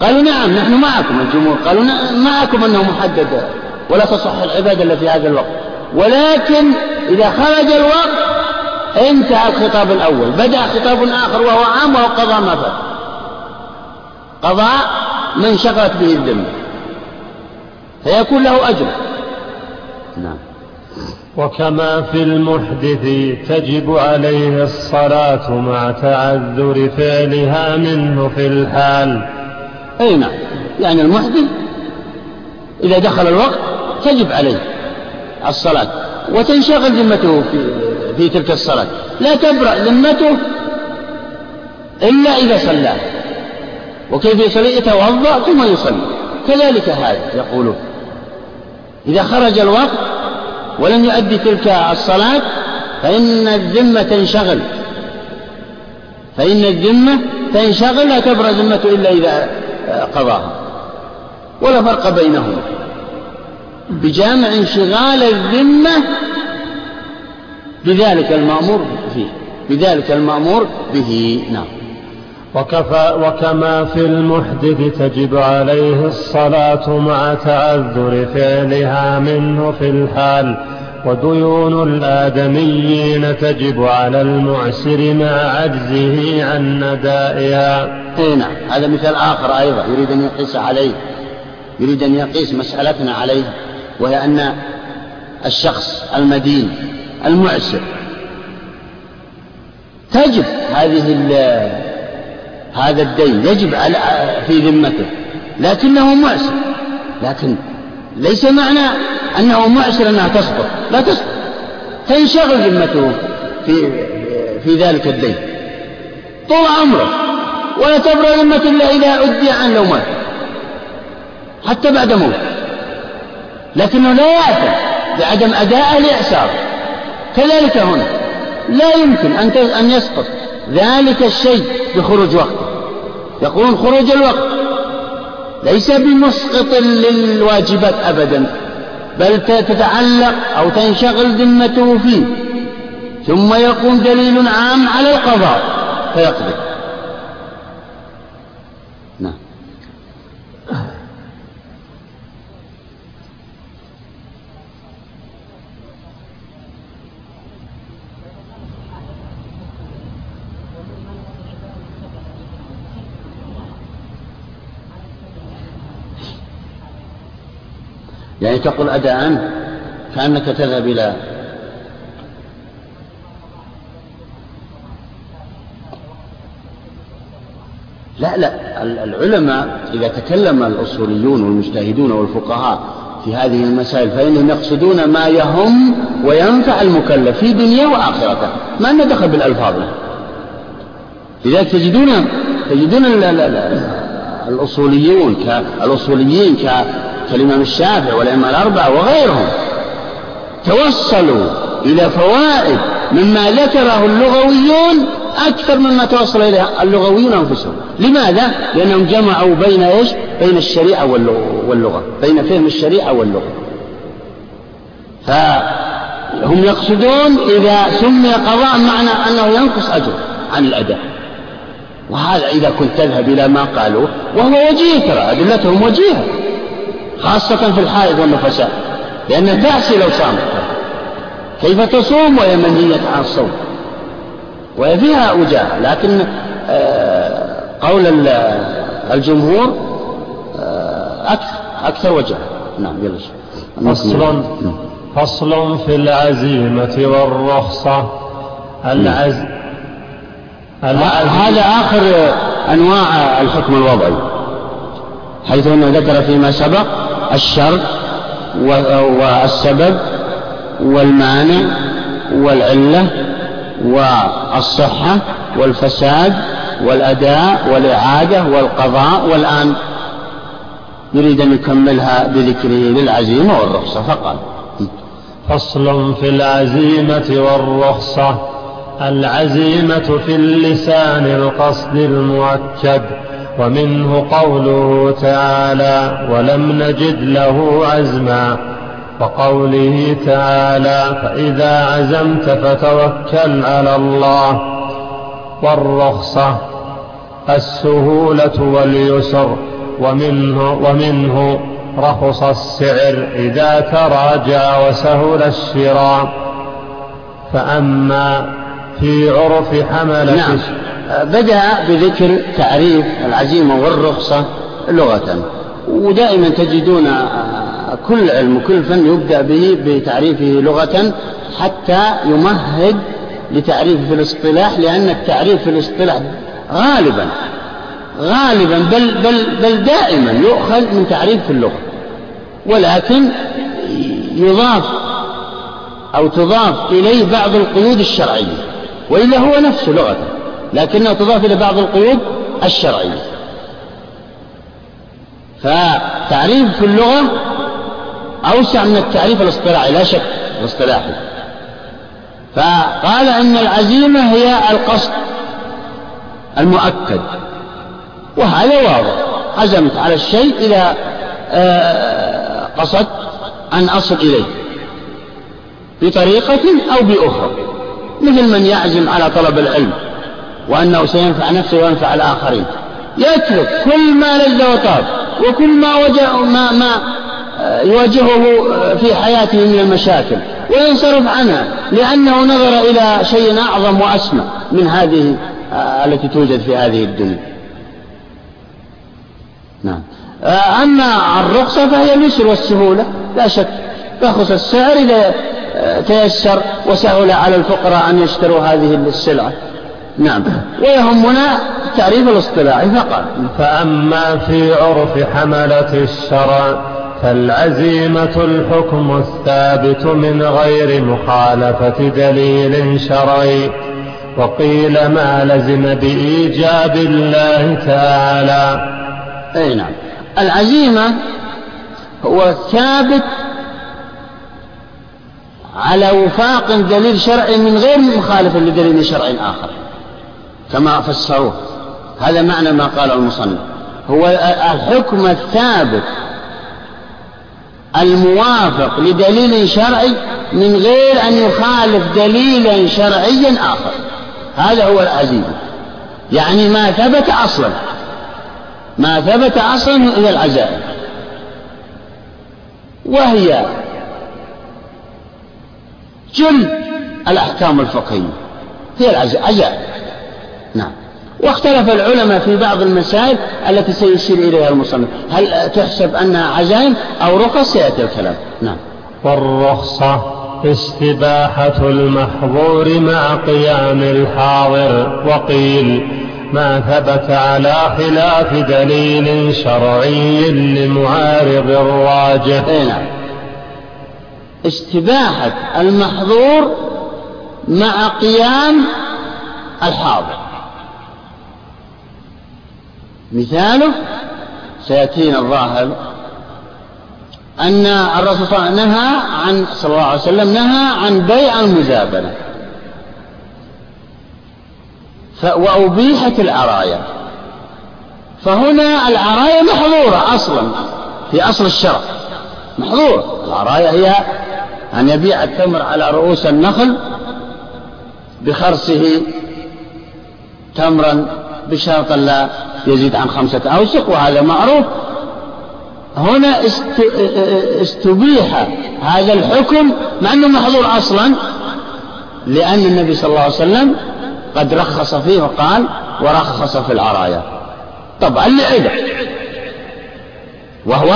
قالوا نعم نحن معكم الجمهور. قالوا معكم أنه محدد ولا تصح العبادة إلا في هذا الوقت. ولكن إذا خرج الوقت انتهى الخطاب الأول. بدأ خطاب آخر وهو عام وهو قضاء ما فات. قضاء من شغلت به الذمة. فيكون له أجر. نعم. وكما في المحدث تجب عليه الصلاة مع تعذر فعلها منه في الحال. أي نعم. يعني المحدث إذا دخل الوقت تجب عليه الصلاة وتنشغل ذمته في, في تلك الصلاة. لا تبرأ ذمته إلا إذا صلى. وكيف يصلي؟ يتوضأ ثم يصلي. كذلك هذا يقولون إذا خرج الوقت ولم يؤدي تلك الصلاة فإن الذمة تنشغل. فإن الذمة تنشغل لا تبرأ ذمته إلا إذا قضاها. ولا فرق بينهما. بجامع انشغال الذمة بذلك المأمور فيه بذلك المأمور به. نعم. وكفى وكما في المحدث تجب عليه الصلاة مع تعذر فعلها منه في الحال وديون الآدميين تجب على المعسر مع عجزه عن ندائها. اي نعم هذا مثال آخر أيضا يريد أن يقيس عليه يريد أن يقيس مسألتنا عليه وهي أن الشخص المدين المعسر تجب هذه هذا الدين يجب على في ذمته لكنه معسر لكن ليس معنى أنه معسر أنها تسقط لا تسقط تنشغل ذمته في في ذلك الدين. طول عمره ولا تبرأ ذمة إلا إذا أدي عن لو مات حتى بعد موت لكنه لا يأثم بعدم أداء الإعسار. كذلك هنا لا يمكن أن أن يسقط ذلك الشيء بخروج وقته يقولون خروج الوقت. ليس بمسقط للواجبات أبدا بل تتعلق أو تنشغل ذمته فيه. ثم يقوم دليل عام على القضاء فيقضي نعم يعني تقول أداء كأنك تذهب إلى لا لا العلماء إذا تكلم الأصوليون والمجتهدون والفقهاء في هذه المسائل فإنهم يقصدون ما يهم وينفع المكلف في دنيا وآخرته ما لنا دخل بالألفاظ. لذلك تجدون تجدون الأصوليون كالأصوليين كالإمام الشافعي والأئمة الأربعة وغيرهم توصلوا إلى فوائد مما ذكره اللغويون أكثر مما توصل إليه اللغويون أنفسهم. لماذا؟ لأنهم جمعوا بين إيش؟ بين الشريعة واللغة. بين فهم الشريعة واللغة. فهم يقصدون إذا سمي قضاء معنى أنه ينقص أجر عن الأداء. وهذا إذا كنت تذهب إلى ما قالوا وهو وجيه ترى أدلتهم وجيهة. خاصة في الحائض والنفساء لأنه تعسي لو صامت. كيف تصوم وهي منهية عن الصوم؟ وهي فيها وجاهة لكن آه، قول الجمهور آه، أكثر أكثر وجاهة. نعم يلا فصل فصل في العزيمة والرخصة. العز هذا آخر أنواع الحكم الوضعي حيث أنه ذكر فيما سبق الشرط والسبب والمانع والعلة والصحة والفساد والأداء والإعادة والقضاء والآن. يريد أن يكملها بذكره للعزيمة والرخصة فقال فصل في العزيمة والرخصة. العزيمة في اللسان القصد المؤكد. ومنه قوله تعالى ولم نجد له عزما وقوله تعالى فإذا عزمت فتوكل على الله والرخصة السهولة واليسر ومنه, ومنه رخص السعر إذا تراجع وسهل الشراء فأما في عرف حملة نعم. بدأ بذكر تعريف العزيمة والرخصة لغة. ودائما تجدون كل علم وكل فن يبدأ به بتعريفه لغة حتى يمهد لتعريفه في الاصطلاح لأن التعريف في الاصطلاح غالبا غالبا بل بل بل دائما يؤخذ من تعريف في اللغة. ولكن يضاف أو تضاف إليه بعض القيود الشرعية. وإلا هو نفسه لغة لكنه تضاف إلى بعض القيود الشرعية. فتعريف في اللغة أوسع من التعريف الاصطلاحي لا شك الاصطلاحي. فقال أن العزيمة هي القصد المؤكد وهذا واضح. عزمت على الشيء إذا آه، قصدت أن أصل إليه بطريقة أو بأخرى. مثل من يعزم على طلب العلم وأنه سينفع نفسه وينفع الآخرين. يترك كل ما لذ وطاب وكل ما وجه ما ما يواجهه في حياته من المشاكل وينصرف عنها لأنه نظر إلى شيء أعظم وأسمى من هذه التي توجد في هذه الدنيا. نعم. أما الرخصة فهي اليسر والسهولة لا شك. رخص السعر إذا تيسر وسهل على الفقراء أن يشتروا هذه السلعة. نعم. ويهمنا التعريف الاصطلاحي فقط. فأما في عرف حملة الشرع فالعزيمة الحكم الثابت من غير مخالفة دليل شرعي. وقيل ما لزم بإيجاب الله تعالى. أي نعم. العزيمة هو ثابت على وفاق دليل شرعي من غير مخالف لدليل شرعي آخر. كما فسروه. هذا معنى ما قال المصنف. هو الحكم الثابت الموافق لدليل شرعي من غير أن يخالف دليلا شرعيا آخر. هذا هو العزيز. يعني ما ثبت أصلا. ما ثبت أصلا هي العزائم. وهي جل الأحكام الفقهية. هي العزائم نعم. واختلف العلماء في بعض المسائل التي سيشير إليها المصنف. هل تحسب أنها عزائم أو رخص؟ سيأتي الكلام. نعم. والرخصة استباحة المحظور مع قيام الحاضر. وقيل ما ثبت على خلاف دليل شرعي لمعارض الراجح. نعم. استباحة المحظور مع قيام الحاضر. مثاله سيأتينا الظاهر أن الرسول صلى الله عليه وسلم نهى عن بيع المزابنة. وأبيحت العرايا. فهنا العرايا محظورة أصلا في أصل الشرع. محظورة. العرايا هي أن يبيع التمر على رؤوس النخل بخرسه تمرا بشرط لا يزيد عن خمسة أوسق وهذا معروف. هنا استبيح هذا الحكم مع أنه محظور أصلا لأن النبي صلى الله عليه وسلم قد رخص فيه وقال ورخص في العرايا طبعا لعدة وهو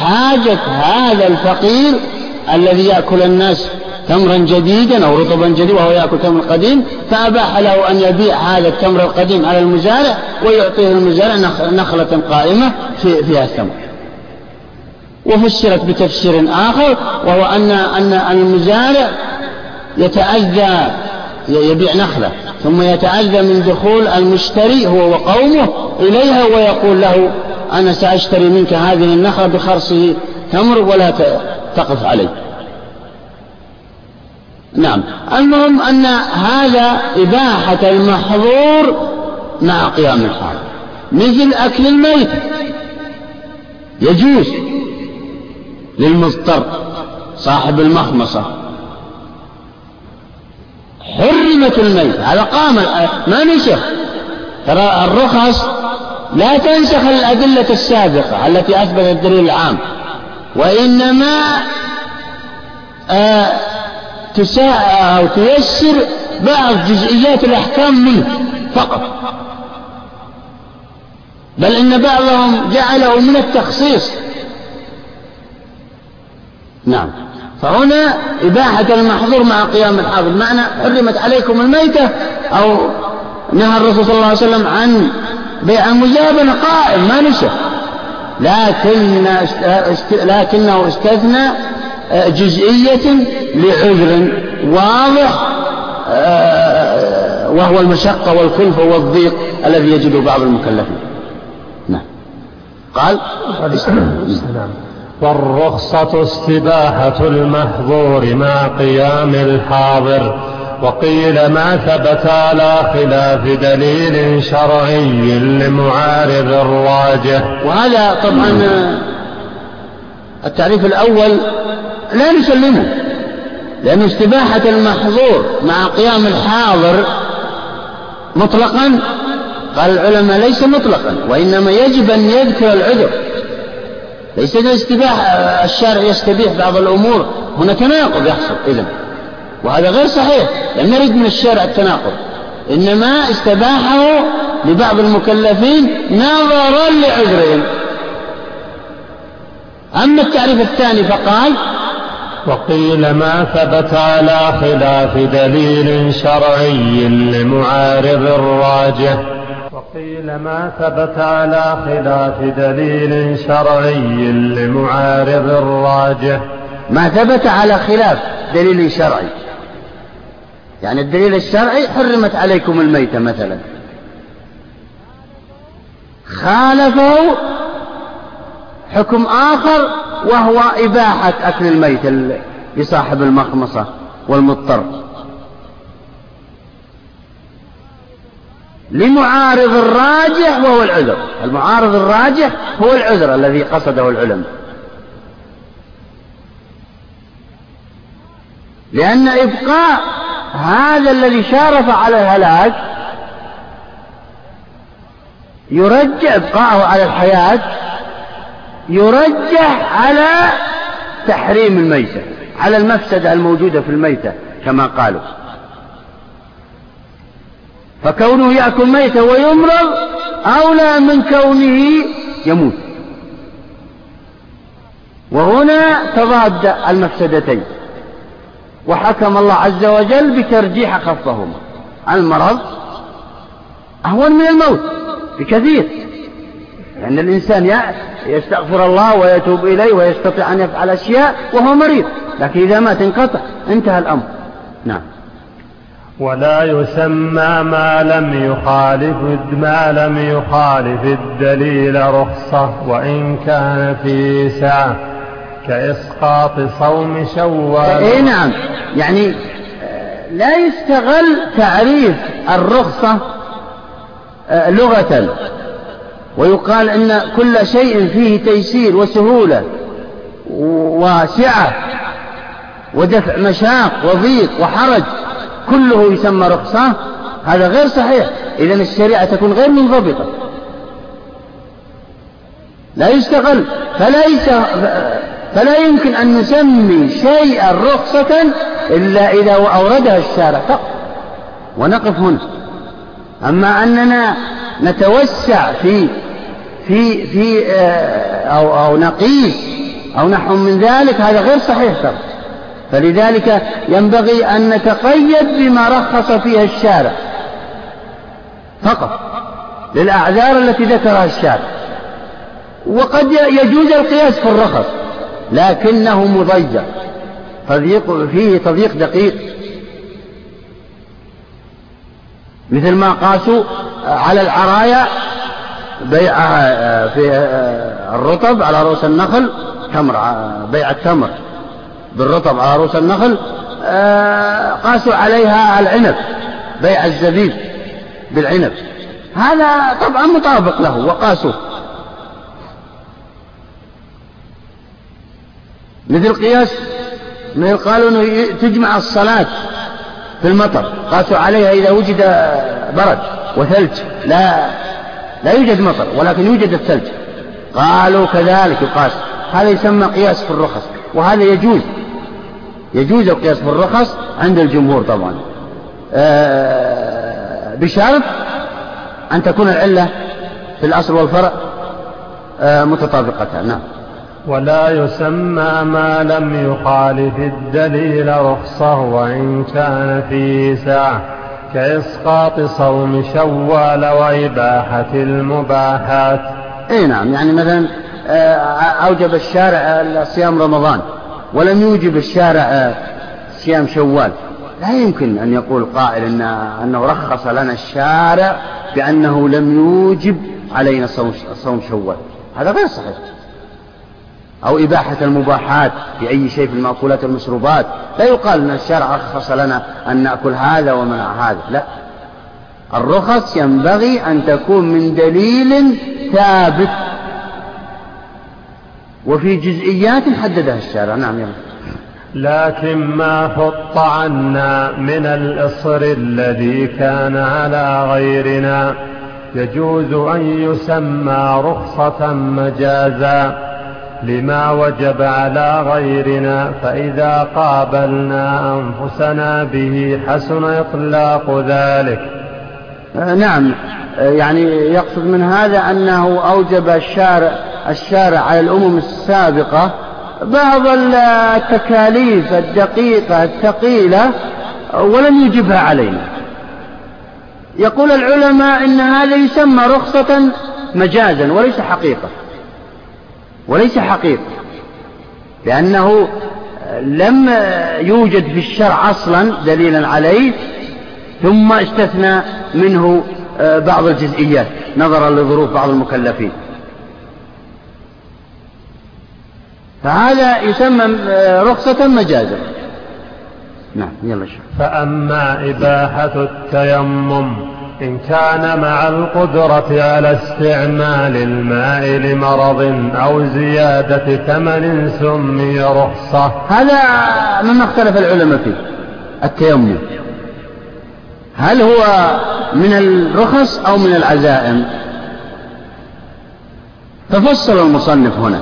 حاجة هذا الفقير الذي يأكل الناس تمرا جديدا أو رطبا جديدا وهو يأكل تمر قديم فأباح له أن يبيع هذا التمر القديم على المزارع ويعطيه المزارع نخلة قائمة في فيها التمر. وفسرت بتفسير آخر وهو أن أن المزارع يتأذى يبيع نخلة ثم يتأذى من دخول المشتري هو وقومه إليها ويقول له أنا سأشتري منك هذه النخلة بخرصه تمر ولا تقف عليه. نعم. المهم أن هذا إباحة المحظور مع قيام الحال. مثل أكل الميت. يجوز للمضطر صاحب المخمصة. حرمت الميت. هذا قام. ما نسخ. ترى الرخص لا تنسخ الأدلة السابقة التي أثبتت الدليل العام. وإنما آه تساء أو تيسر بعض جزئيات الأحكام منه فقط. بل إن بعضهم جعله من التخصيص. نعم. فهنا إباحة المحظور مع قيام الحاضر. معنى حرمت عليكم الميتة أو نهى الرسول صلى الله عليه وسلم عن بيع المزابنة قائم ما نسى. لكن لكنه استثنى جزئية لعذر واضح وهو المشقة والكلفة والضيق الذي يجده بعض المكلفين. نعم. قال؟ والرخصة استباحة المحظور مع قيام الحاضر. وقيل ما ثبت على خلاف دليل شرعي لمعارض الراجح. وهذا طبعا التعريف الأول لا نسلمه لأن استباحة المحظور مع قيام الحاضر مطلقا قال العلماء ليس مطلقا وإنما يجب أن يذكر العذر. ليس الاستباحة الشارع يستبيح بعض الأمور هنا تناقض يحصل إذا وهذا غير صحيح لم نرد من الشارع التناقض. إنما استباحه لبعض المكلفين نظرا لعذرهم. أما التعريف الثاني فقال وقيل ما ثبت على خلاف دليل شرعي لمعارض الراجح. وقيل ما ثبت على خلاف دليل شرعي لمعارض الراجح. ما ثبت على خلاف دليل شرعي. يعني الدليل الشرعي حرمت عليكم الميتة مثلا. خالفه حكم آخر وهو إباحة أكل الميت لصاحب المخمصة والمضطر. لمعارض الراجح وهو العذر. المعارض الراجح هو العذر الذي قصده العلماء. لأن إبقاء هذا الذي شارف على الهلاك يرجع إبقاءه على الحياة يرجح على تحريم الميتة على المفسدة الموجودة في الميتة كما قالوا. فكونه يأكل ميتة ويمرض أولى من كونه يموت. وهنا تضاد المفسدتين. وحكم الله عز وجل بترجيح خفهما المرض أهون من الموت بكثير لأن الإنسان يستغفر الله ويتوب إليه ويستطيع أن يفعل أشياء وهو مريض لكن إذا مات انقطع انتهى الأمر. نعم. ولا يسمى ما لم يخالف ما لم يخالف الدليل رخصة وإن كان في ساعة. كإسقاط صوم شوال. إيه نعم. يعني لا يستغل تعريف الرخصة آه، لغة. ويقال إن كل شيء فيه تيسير وسهولة وسعة ودفع مشاق وضيق وحرج كله يسمى رخصة. هذا غير صحيح. إذا الشريعة تكون غير منضبطة. لا يستغل فليس فلا يمكن أن نسمي شيئا رخصة إلا إذا أوردها الشارع فقط. ونقف هنا. أما أننا نتوسع في في في آه، أو أو نقيس أو نحو من ذلك هذا غير صحيح ترى. فلذلك ينبغي أن نتقيد بما رخص فيها الشارع فقط للأعذار التي ذكرها الشارع. وقد يجوز القياس في الرخص. لكنه مضيق تضييق فيه تضييق دقيق. مثل ما قاسوا على العرايا بيع في الرطب على رؤوس النخل تمر بيع التمر بالرطب على رؤوس النخل قاسوا عليها العنب بيع الزبيب بالعنب. هذا طبعا مطابق له وقاسوه. مثل قياس مثل قالوا إنه تجمع الصلاة في المطر. قاسوا عليها إذا وجد برد وثلج. لا لا يوجد مطر ولكن يوجد الثلج. قالوا كذلك يقاس. هذا يسمى قياس في الرخص وهذا يجوز. يجوز القياس في الرخص عند الجمهور طبعا. آه، بشرط أن تكون العلة في الأصل والفرع آه، متطابقتان. نعم. ولا يسمى ما لم يخالف الدليل رخصة وإن كان فيه سعة كإسقاط صوم شوال وإباحة المباحات. إي نعم يعني مثلا آه، أوجب الشارع صيام رمضان ولم يوجب الشارع آه، صيام شوال. لا يمكن أن يقول قائل إن أنه رخص لنا الشارع بأنه لم يوجب علينا صوم شوال. هذا غير صحيح. أو إباحة المباحات في أي شيء في المأكولات والمشروبات لا يقال أن الشرع رخص لنا أن نأكل هذا ومنع هذا. لا. الرخص ينبغي أن تكون من دليل ثابت. وفي جزئيات حددها الشارع. نعم يلا لكن ما حط عنا من الإصر الذي كان على غيرنا يجوز أن يسمى رخصة مجازا. لما وجب على غيرنا فإذا قابلنا أنفسنا به حسن إطلاق ذلك. آه، نعم. آه، يعني يقصد من هذا أنه أوجب الشارع الشارع على الأمم السابقة بعض التكاليف الدقيقة الثقيلة ولم يجبها علينا. يقول العلماء إن هذا يسمى رخصة مجازا وليس حقيقة. وليس حقيقة لأنه لم يوجد في الشرع أصلا دليلا عليه ثم استثنى منه آه، بعض الجزئيات نظرا لظروف بعض المكلفين. فهذا يسمى آه، رخصة مجازا. نعم يلا شوف فأما إباحة التيمم إن كان مع القدرة على استعمال الماء لمرض أو زيادة ثمن سمي رخصة. هذا مما اختلف العلماء فيه التيمم. هل هو من الرخص أو من العزائم؟ ففصل المصنف هنا.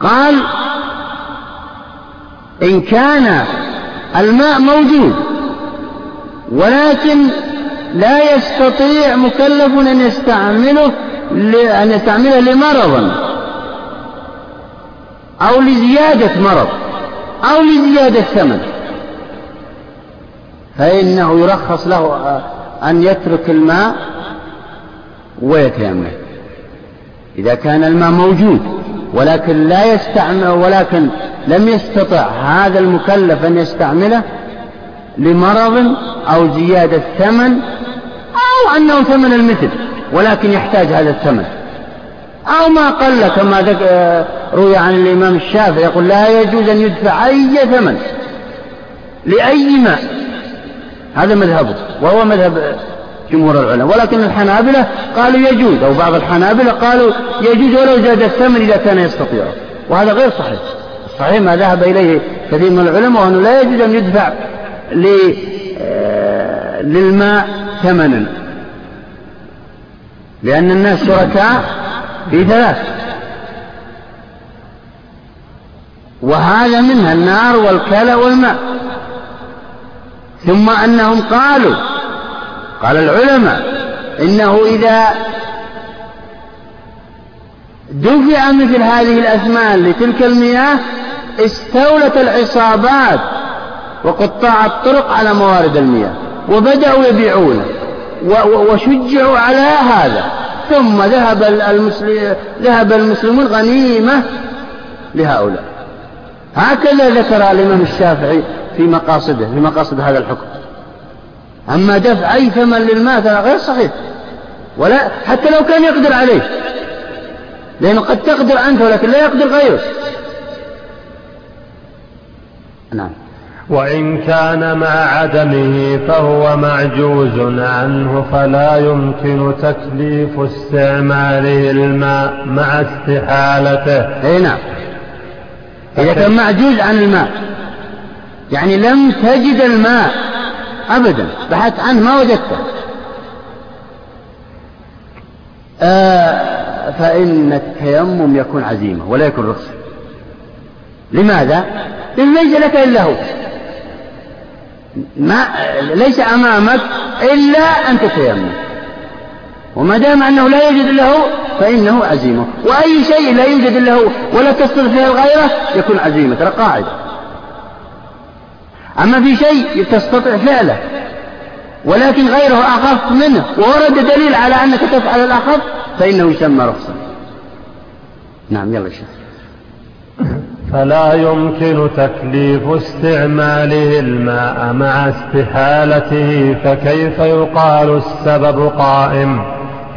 قال إن كان الماء موجود ولكن لا يستطيع مكلف أن يستعمله أن يستعمله لمرض أو لزيادة مرض أو لزيادة ثمن. فإنه يرخص له أن يترك الماء ويتيمم. إذا كان الماء موجود ولكن لا يستعمل ولكن لم يستطع هذا المكلف أن يستعمله لمرض أو زيادة ثمن أو أنه ثمن المثل ولكن يحتاج هذا الثمن. أو ما قل كما روي عن الإمام الشافعي يقول لا يجوز أن يدفع أي ثمن لأي ماء. هذا مذهبه وهو مذهب جمهور العلماء. ولكن الحنابلة قالوا يجوز أو بعض الحنابلة قالوا يجوز ولو زاد الثمن إذا كان يستطيعه وهذا غير صحيح. صحيح ما ذهب إليه كثير من العلماء وأنه لا يجوز أن يدفع آه، للماء ثمنا. لأن الناس شركاء في ثلاث. وهذا منها النار والكلى والماء. ثم أنهم قالوا قال العلماء إنه إذا دفع مثل هذه الأثمان لتلك المياه استولت العصابات وقطاع الطرق على موارد المياه وبدأوا يبيعونه وشجعوا على هذا. ثم ذهب المسلم ذهب المسلمون غنيمة لهؤلاء. هكذا ذكر الإمام الشافعي في مقاصده في مقاصد هذا الحكم. أما دفع أي ثمن للماء هذا غير صحيح. ولا حتى لو كان يقدر عليه. لأنه قد تقدر أنت ولكن لا يقدر غيرك نعم. وإن كان مع عدمه فهو معجوز عنه فلا يمكن تكليف استعماله الماء مع استحالته. أي نعم. إذا كان معجوز عن الماء يعني لم تجد الماء أبدا بحثت عنه ما وجدته. آه فإن التيمم يكون عزيمة ولا يكون رخصة لماذا؟ لأن ليس لك إلا هو. ما ليس أمامك إلا أن تتيمم. وما دام أنه لا يوجد إلا هو فإنه عزيمة. وأي شيء لا يوجد إلا هو ولا تصدر فيه الغيرة يكون عزيمة ترى قاعدة. أما في شيء تستطيع فعله ولكن غيره أخف منه وورد دليل على أنك تفعل الأخف فإنه يسمى رخصة نعم يلا شيخ. *coughs* فلا يمكن تكليف استعماله الماء مع استحالته فكيف يقال السبب قائم؟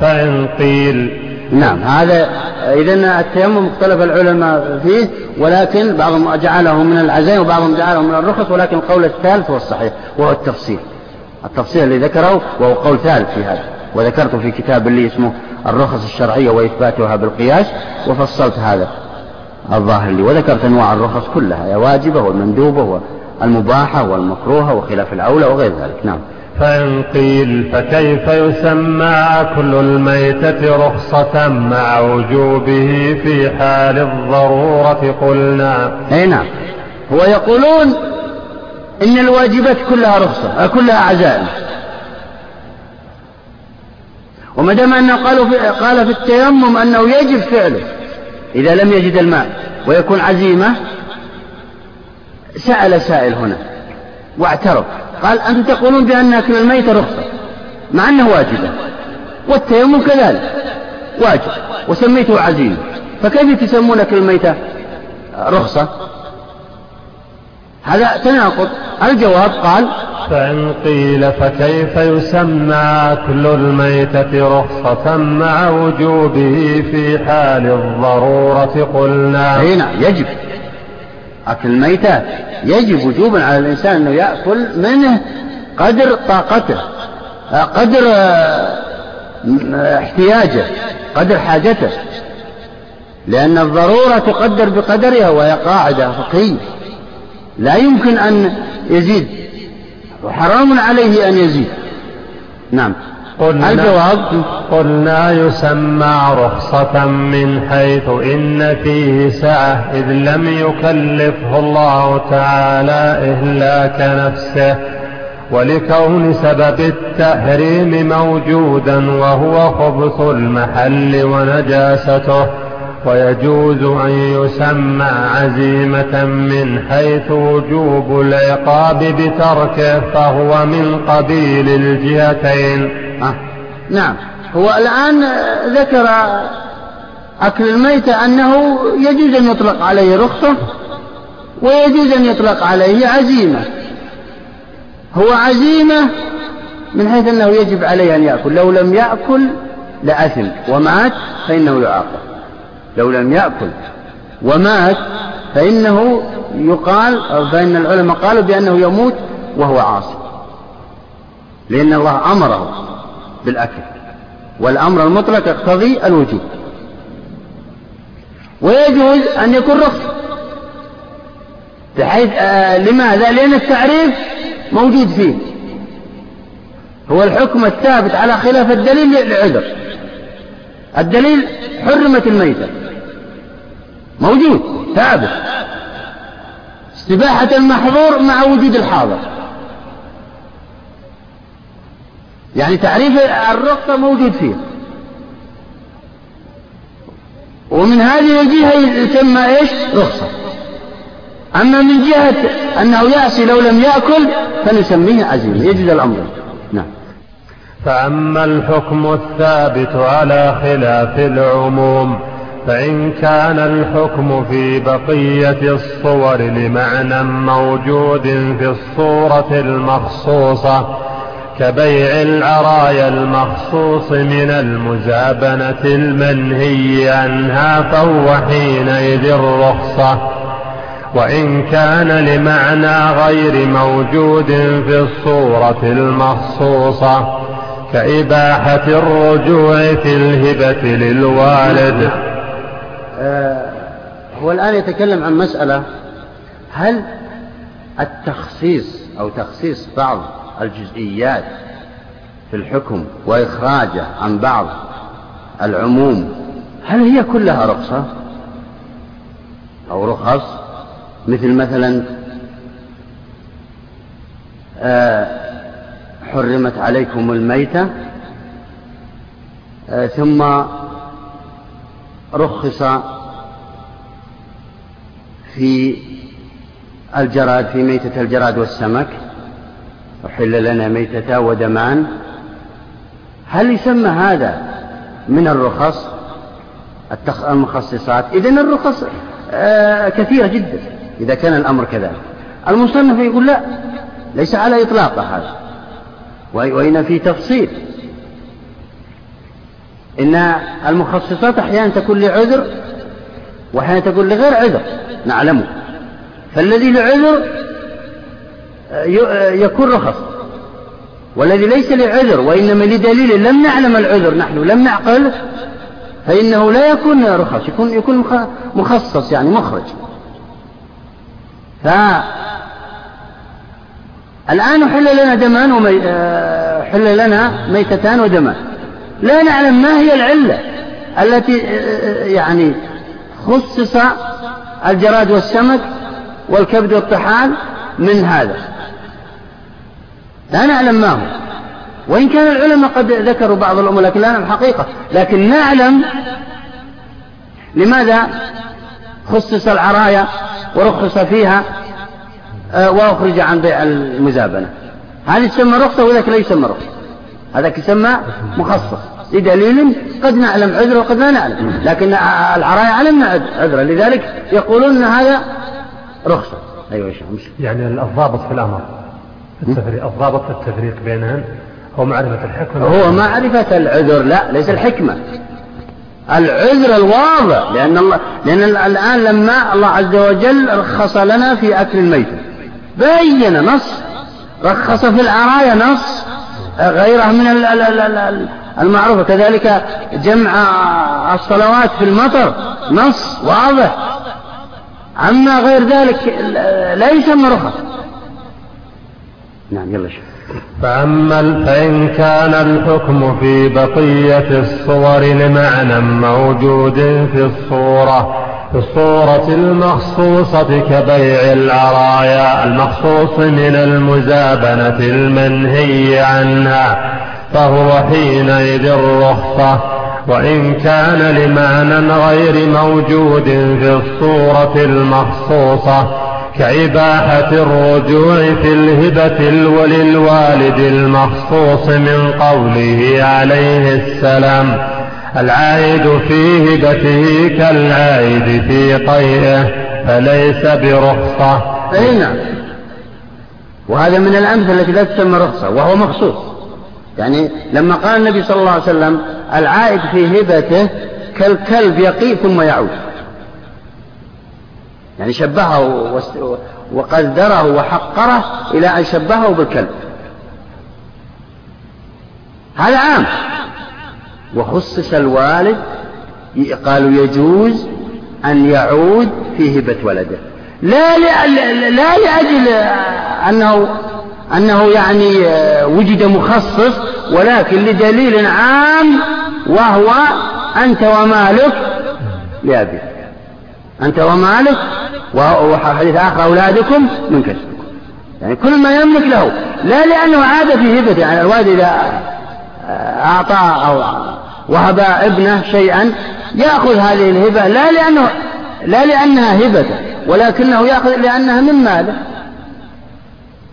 فإن قيل نعم هذا إذا التيمم اختلف العلماء فيه ولكن بعضهم جعله من العزائم وبعضهم جعله من الرخص ولكن القول الثالث هو الصحيح وهو التفصيل. التفصيل الذي ذكره وهو قول ثالث في هذا وذكرته في كتاب اللي اسمه الرخص الشرعية وإثباتها بالقياس وفصلت هذا. الظاهر لي وذكرت أنواع الرخص كلها يا واجبة والمندوبة والمباحة والمكروهة وخلاف الأولى وغير ذلك نعم. فإن قيل فكيف يسمى أكل الميتة رخصة مع وجوبه في حال الضرورة قلنا؟ أي نعم. هو يقولون إن الواجبات كلها رخصة كلها عزائم وما دام أنه قالوا في قال في التيمم أنه يجب فعله إذا لم يجد الماء ويكون عزيمة سأل سائل هنا واعترف قال أنتم تقولون بأن أكل الميت رخصة مع أنه واجبة والتيمم كذلك واجب وسميته عزيمة فكيف تسمون أكل الميتة رخصة؟ هذا تناقض الجواب قال فإن قيل فكيف يسمى كل الميتة رخصة مع وجوبه في حال الضرورة قلنا. هنا يجب. أكل الميتة يجب وجوبا على الإنسان أنه يأكل منه قدر طاقته قدر احتياجه قدر حاجته. لأن الضرورة تقدر بقدرها وهي قاعدة فقهية. لا يمكن أن يزيد. وحرام عليه أن يزيد. نعم. قلنا الجواب قلنا يسمى رخصة من حيث إن فيه سعة إذ لم يكلفه الله تعالى إهلاك نفسه ولكون سبب التحريم موجودا وهو خبث المحل ونجاسته. ويجوز أن يسمى عزيمة من حيث وجوب العقاب بتركه فهو من قبيل الجهتين. آه. نعم. هو الآن ذكر أكل الميتة أنه يجوز أن يطلق عليه رخصة ويجوز أن يطلق عليه عزيمة. هو عزيمة من حيث أنه يجب عليه أن يأكل. لو لم يأكل لأثم ومات فإنه يعاقب. لو لم يأكل ومات فإنه يقال أو فإن العلماء قالوا بأنه يموت وهو عاصي. لأن الله أمره بالأكل. والأمر المطلق يقتضي الوجوب ويجوز أن يكون رخصة بحيث آه لماذا؟ لأن التعريف موجود فيه. هو الحكم الثابت على خلاف الدليل لعذر. الدليل حرمت الميتة. موجود ثابت. استباحة المحظور مع وجود الحاضر. يعني تعريف الرخصة موجود فيه. ومن هذه الجهة يسمى إيش؟ رخصة. أما من جهة أنه يأسي لو لم يأكل فنسميه عزيمة. يجوز الأمر. نعم. فأما الحكم الثابت على خلاف العموم فإن كان الحكم في بقية الصور لمعنى موجود في الصورة المخصوصة كبيع العرايا المخصوص من المزابنة المنهي عنها فهو حينئذ رخصة وإن كان لمعنى غير موجود في الصورة المخصوصة كإباحة الرجوع في الهبة للوالد. آه هو الآن يتكلم عن مسألة هل التخصيص أو تخصيص بعض الجزئيات في الحكم وإخراجه عن بعض العموم هل هي كلها رخصة أو رخص؟ مثل مثلا آه حرمت عليكم الميتة آه ثم رخص في الجراد في ميتة الجراد والسمك أحل لنا ميتة ودمان. هل يسمى هذا من الرخص؟ المخصصات. إذا الرخص آه كثيرة جدا إذا كان الأمر كذلك. المصنف يقول لا ليس على إطلاقه هذا. وإن في تفصيل. إن المخصصات أحيانا تكون لعذر وأحيانا تكون لغير عذر نعلمه فالذي لعذر يكون رخص. والذي ليس لعذر وإنما لدليل لم نعلم العذر نحن لم نعقل فإنه لا يكون رخص يكون يكون مخصص يعني مخرج. فالآن حل لنا دمان ومي... حل لنا ميتتان ودمان. لا نعلم ما هي العلة التي يعني خصص الجراد والسمك والكبد والطحال من هذا. لا نعلم ما هو. وإن كان العلماء قد ذكروا بعض الأمور لكن لا نعلم الحقيقة لكن نعلم لماذا خصص العرايا ورخص فيها وأخرج عن بيع المزابنة. هذا يسمى رخصة وذاك لا يسمى رخصة. هذاك يسمى مخصص. لدليل قد نعلم عذره وقد لا نعلم. لكن العرايا علمنا عذره لذلك يقولون أن هذا رخصة. أيوة يعني الضابط في الأمر التفريق الضابط في التفريق بينهن هو معرفة الحكمة. هو معرفة العذر. لا ليس الحكمة. العذر الواضح لأن الله لأن الآن لما الله عز وجل رخص لنا في أكل الميت بين نص رخص في العرايا نص غيره من المعروفة. كذلك جمع الصلوات في المطر نص واضح. أما غير ذلك لا يسمى رخص. نعم يلا شوف فأما فإن كان الحكم في بقية الصور لمعنى موجود في الصورة. في الصورة المخصوصة كبيع العرايا المخصوص من المزابنة المنهي عنها فهو حينئذ رخصة وإن كان لمعنى غير موجود في الصورة المخصوصة كإباحة الرجوع في الهبة وللوالد المخصوص من قوله عليه السلام. العائد في هبته كالعائد في قيئه فليس برخصة. أي نعم. وهذا من الأمثلة التي لا تسمى رخصة وهو مخصوص. يعني لما قال النبي صلى الله عليه وسلم العائد في هبته كالكلب يقي ثم يعود. يعني شبهه وقدره وحقره إلى أن شبهه بالكلب. هذا عام. وخصص الوالد قالوا يجوز أن يعود في هبة ولده. لا لا لأجل أنه أنه يعني وجد مخصص ولكن لدليل عام وهو أنت ومالك لأبيك. أنت ومالك وحديث آخر أولادكم من كسبكم. يعني كل ما يملك له. لا لأنه عاد في هبته. يعني الوالد إذا أعطى أو وهب ابنه شيئا يأخذ هذه الهبة لا لأنه لا لأنها هبته ولكنه يأخذ لأنها من ماله.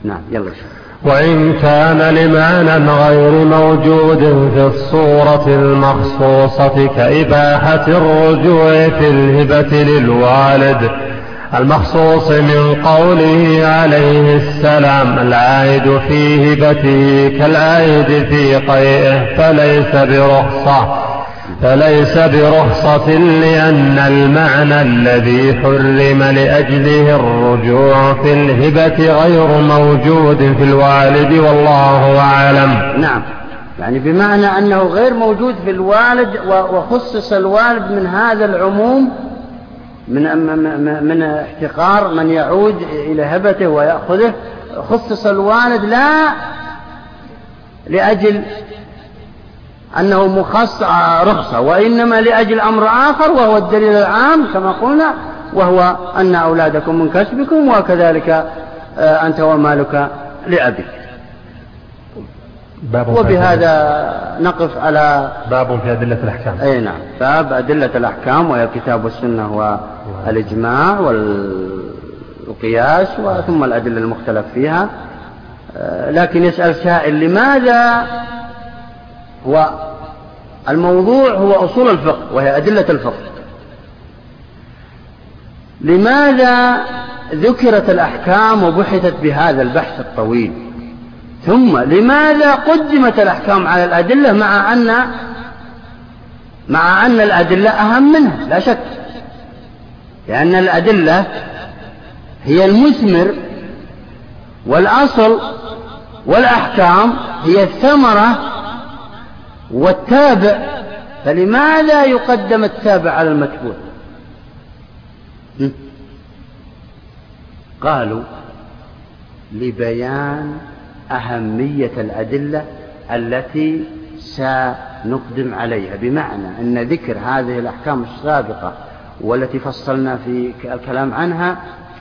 نعم يلا وإن كان لمعنى غير موجود في الصورة المخصوصة كإباحة الرجوع في الهبة للوالد المخصوص من قوله عليه السلام العائد في هبته كالعائد في قيئه فليس برخصة فليس برخصة لأن المعنى الذي حرم لأجله الرجوع في الهبة غير موجود في الوالد والله أعلم. نعم. يعني بمعنى أنه غير موجود في الوالد وخصص الوالد من هذا العموم من من احتقار من يعود إلى هبته ويأخذه خصص الوالد لا لأجل أنه مخص رخصة وإنما لأجل أمر آخر وهو الدليل العام كما قلنا وهو أن أولادكم من كسبكم وكذلك آه، أنت ومالك لأبيك. باب وبهذا نقف على باب في أدلة الأحكام. أي نعم. باب أدلة الأحكام وهي الكتاب والسنة والإجماع والقياس ثم الأدلة المختلف فيها. آه، لكن يسأل سائل لماذا هو الموضوع هو أصول الفقه وهي أدلة الفقه؟ لماذا ذكرت الأحكام وبحثت بهذا البحث الطويل؟ ثم لماذا قدمت الأحكام على الأدلة مع أن مع أن الأدلة أهم منها؟ لا شك. لأن الأدلة هي المثمر والأصل والأحكام هي الثمرة والتابع فلماذا يقدم التابع على المتبوع قالوا لبيان أهمية الأدلة التي سنقدم عليها بمعنى أن ذكر هذه الأحكام السابقة والتي فصلنا في الكلام عنها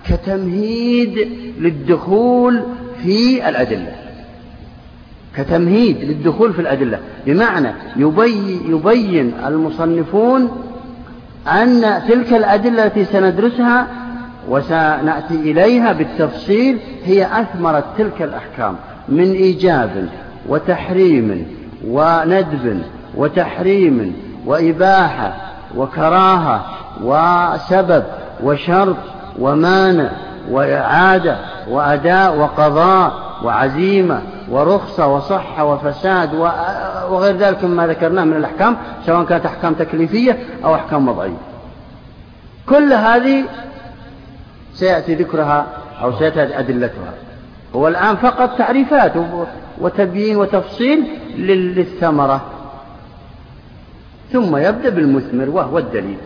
كتمهيد للدخول في الأدلة. كتمهيد للدخول في الأدلة. بمعنى يبين, يبين المصنفون أن تلك الأدلة التي سندرسها وسنأتي إليها بالتفصيل هي أثمرت تلك الأحكام من إيجاب وتحريم وندب وتحريم وإباحة وكراهة وسبب وشرط ومانع وإعادة وأداء وقضاء وعزيمة ورخصة وصحة وفساد وغير ذلك مما ذكرناه من الأحكام سواء كانت أحكام تكليفية أو أحكام وضعية. كل هذه سيأتي ذكرها أو سيأتي أدلتها. هو الآن فقط تعريفات وتبيين وتفصيل للثمرة. ثم يبدأ بالمثمر وهو الدليل.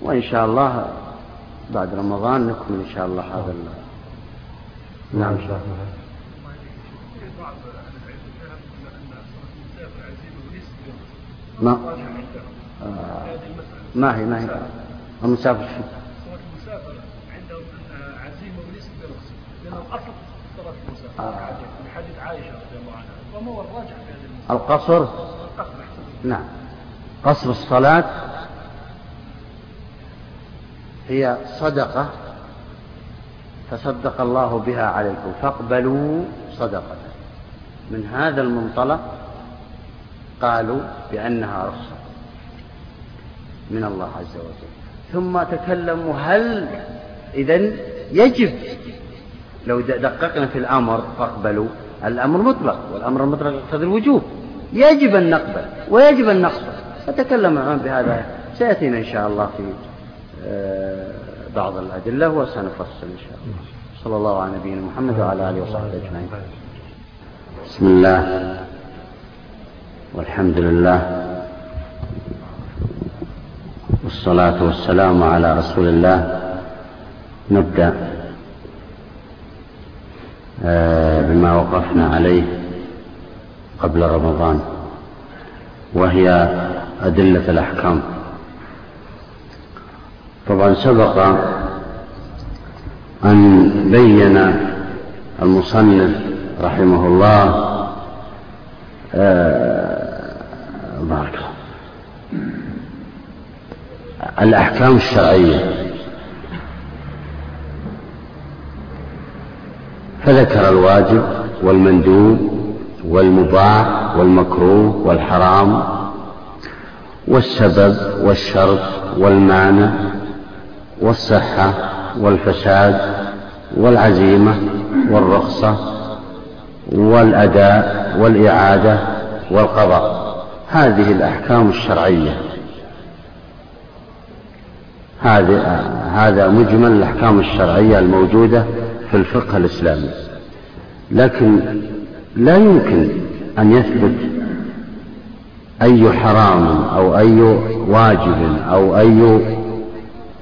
وإن شاء الله بعد رمضان نكمل إن شاء الله هذا نعم إن شاء الله. ما؟ آه ما هي ما هي؟ المسافر شو؟ المسافر عندهم عزيمة ونسبة رخصة لأن الأصل صلاة المسافر. آه. من حديث عائشة رضي الله عنها. وما هو الراجح في هذه القصر؟ نعم. قصر الصلاة هي صدقة تصدق الله بها عليكم. فاقبلوا صدقة. من هذا المنطلق قالوا بأنها رخصة من الله عز وجل. ثم تكلموا هل إذا يجب لو دققنا في الأمر فاقبلوا. الأمر مطلق والأمر المطلق يقتضي الوجوب. يجب أن نقبل ويجب أن نقبل فتكلم العلماء بهذا سيأتينا إن شاء الله في بعض الأدلة وسنفصل إن شاء الله. صلى الله على نبينا محمد وعلى آله وصحبه أجمعين. بسم الله. والحمد لله. والصلاة والسلام على رسول الله. نبدأ آه، بما وقفنا عليه قبل رمضان وهي أدلة الأحكام. طبعا سبق أن بين المصنف رحمه الله آه، بارك الله الأحكام الشرعية. فذكر الواجب والمندوب والمباح والمكروه والحرام والسبب والشرط والمعنى والصحة والفساد والعزيمة والرخصة والأداء والإعادة والقضاء. هذه الأحكام الشرعية. هذا هذا مجمل الأحكام الشرعية الموجودة في الفقه الإسلامي. لكن لا يمكن أن يثبت أي حرام أو أي واجب أو أي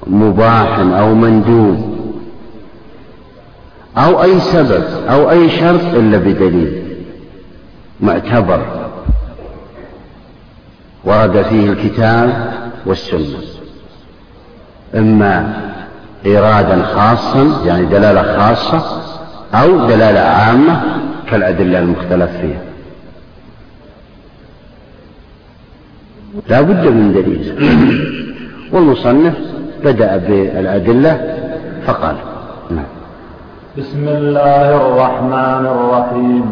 مباح أو مندوب أو أي سبب أو أي شرط إلا بدليل معتبر ورد فيه الكتاب والسنة. إما إرادا خاصا يعني دلالة خاصة أو دلالة عامة كالأدلة المختلف فيها. لا بد من دليل. *clears throat* والمصنف بدأ بالأدلة فقال نعم. بسم الله الرحمن الرحيم.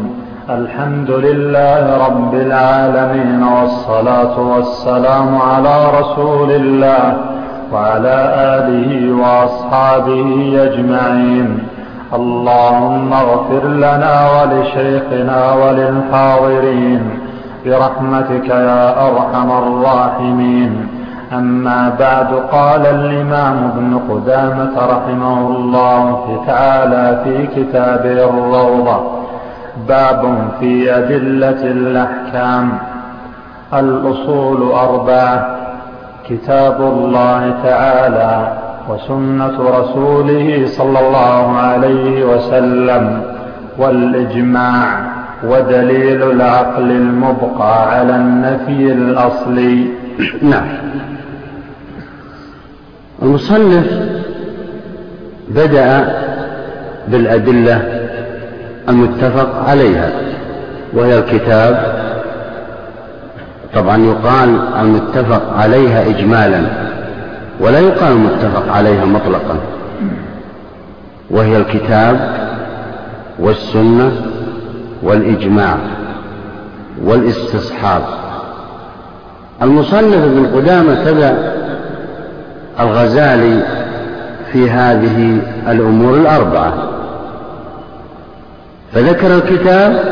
الحمد لله رب العالمين والصلاة والسلام على رسول الله وعلى آله وأصحابه أجمعين. اللهم اغفر لنا ولشيخنا وللحاضرين برحمتك يا أرحم الراحمين. أما بعد قال الإمام ابن قدامة رحمه الله تعالى في كتابه الروضة باب في أدلة الأحكام. الأصول أربعة كتاب الله تعالى وسنة رسوله صلى الله عليه وسلم والإجماع ودليل العقل المبقى على النفي الأصلي. *coughs* نعم. المصنف بدأ بالأدلة المتفق عليها وهي الكتاب. طبعا يقال المتفق عليها إجمالا ولا يقال المتفق عليها مطلقا. وهي الكتاب والسنة والإجماع والاستصحاب. المصنف ابن قدامة تبع الغزالي في هذه الأمور الأربعة. فذكر الكتاب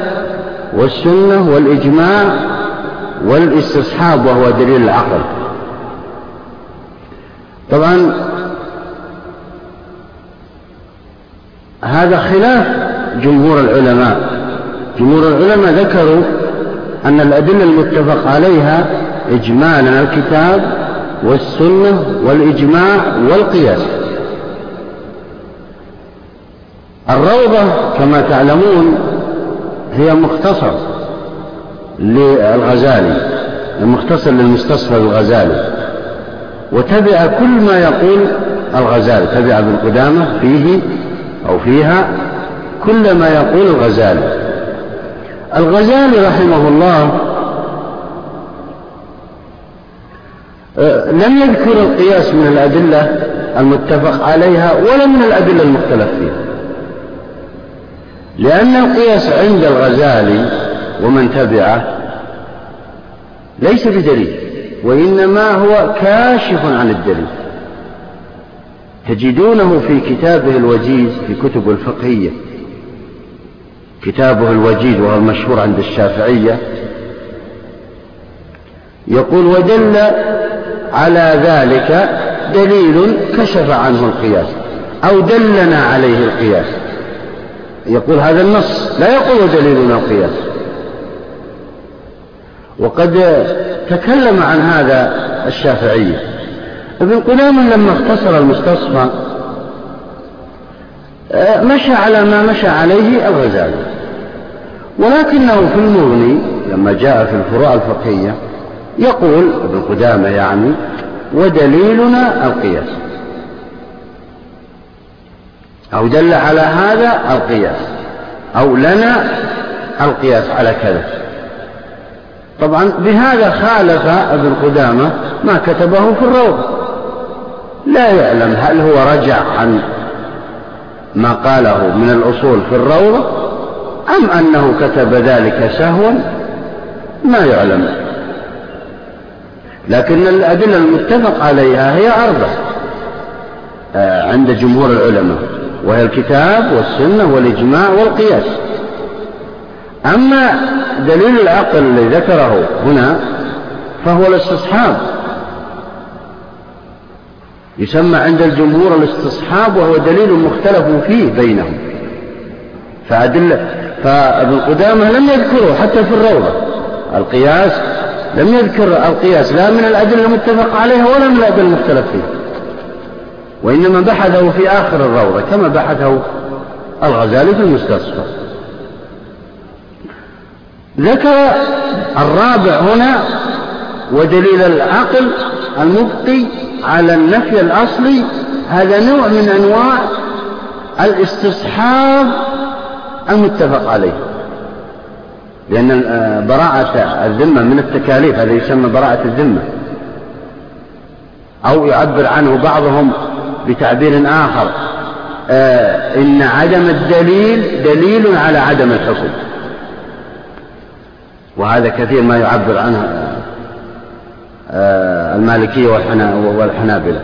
والسنة والإجماع والاستصحاب وهو دليل العقل. طبعا هذا خلاف جمهور العلماء. جمهور العلماء ذكروا أن الأدلة المتفق عليها إجمالا الكتاب والسنة والإجماع والقياس. الروضة كما تعلمون هي مختصر للغزالي المختصر للمستصفى الغزالي. وتبع كل ما يقول الغزالي تبع ابن قدامة فيه أو فيها كل ما يقول الغزالي. الغزالي رحمه الله آه، لم يذكر القياس من الأدلة المتفق عليها ولا من الأدلة المختلف فيها. لأن القياس عند الغزالي ومن تبعه ليس بدليل وإنما هو كاشف عن الدليل. تجدونه في كتابه الوجيز في كتب الفقهية. كتابه الوجيز وهو المشهور عند الشافعية. يقول ودل على ذلك دليل كشف عنه القياس أو دلنا عليه القياس. يقول هذا النص لا يقول دليلنا القياس. وقد تكلم عن هذا الشافعية ابن قدامة لما اختصر المستصفى مشى على ما مشى عليه الغزالي ولكنه في المغني لما جاء في الفروع الفقهية يقول ابن قدامة يعني ودليلنا القياس. أو دل على هذا القياس أو لنا القياس على كذا. طبعا بهذا خالف ابن قدامة ما كتبه في الروضة. لا يعلم هل هو رجع عن ما قاله من الأصول في الروضة أم أنه كتب ذلك سهوا ما يعلم. لكن الأدلة المتفق عليها هي أربع. آه، عند جمهور العلماء وهي الكتاب والسنة والإجماع والقياس. أما دليل العقل الذي ذكره هنا فهو الاستصحاب. يسمى عند الجمهور الاستصحاب وهو دليل مختلف فيه بينهم. فأدلة فابن قدامة لم يذكره حتى في الروضة. القياس لم يذكر القياس لا من الأدلة المتفق عليها ولا من الأدلة المختلف فيها وإنما بحثه في آخر الروضة كما بحثه الغزالي في المستصفى. ذكر الرابع هنا ودليل العقل المبقي على النفي الأصلي هذا نوع من أنواع الاستصحاب المتفق عليه. لأن براءة الذمة من التكاليف هذا يسمى براءة الذمة. أو يعبر عنه بعضهم بتعبير آخر آه إن عدم الدليل دليل على عدم الحكم. وهذا كثير ما يعبر عنه آه المالكية والحنابلة.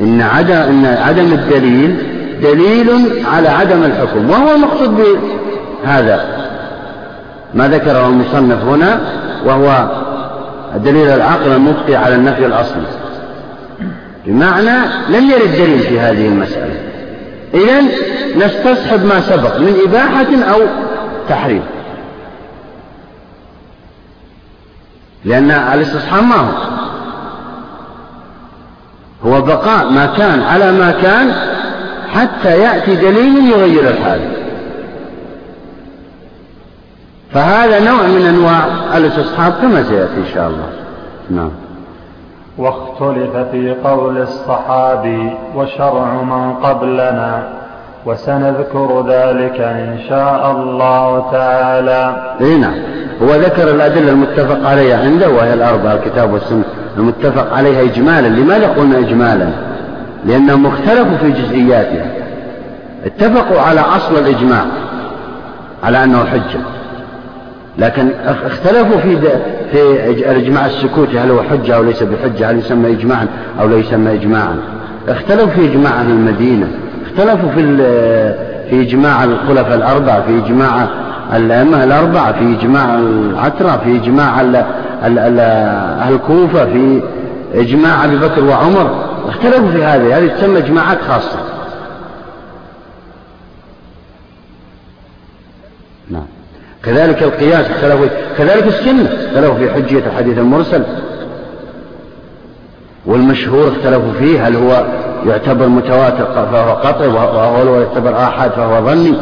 إن عدم, إن عدم الدليل دليل على عدم الحكم وهو المقصود بهذا. ما ذكره المصنف هنا وهو دليل العقل المبقي على النفي الأصلي. بمعنى لم يرد دليل في هذه المسألة. إذا نستصحب ما سبق من إباحة أو تحريم. لأن الاستصحاب ما هو؟ هو بقاء ما كان على ما كان حتى يأتي دليل يغير الحال. فهذا نوع من أنواع الاستصحاب كما سيأتي إن شاء الله. نعم. واختلف في قول الصحابي وشرع من قبلنا وسنذكر ذلك إن شاء الله تعالى. إيه نعم. هو ذكر الأدلة المتفق عليها عنده وهي الأربعة الكتاب والسنة المتفق عليها إجمالا. لماذا قلنا إجمالا؟ لأنهم اختلفوا في جزئياتها. اتفقوا على أصل الإجماع على أنه حجة. لكن اختلفوا في في الإجماع السكوتي هل هو حجة أو ليس بحجة هل يسمى إجماعا أو لا يسمى إجماعا. اختلفوا في إجماع أهل المدينة اختلفوا في في إجماع الخلفاء الأربعة في إجماع الأئمة الأربعة في إجماع العترة في إجماع أهل الكوفة في إجماع أبي بكر وعمر. اختلفوا في هذه هذه تسمى إجماعات خاصة نعم كذلك القياس اختلفوا كذلك السنة اختلفوا في حجية الحديث المرسل. والمشهور اختلفوا فيه. هل هو يعتبر متواتر فهو قطعي وهو يعتبر آحاد فهو ظني.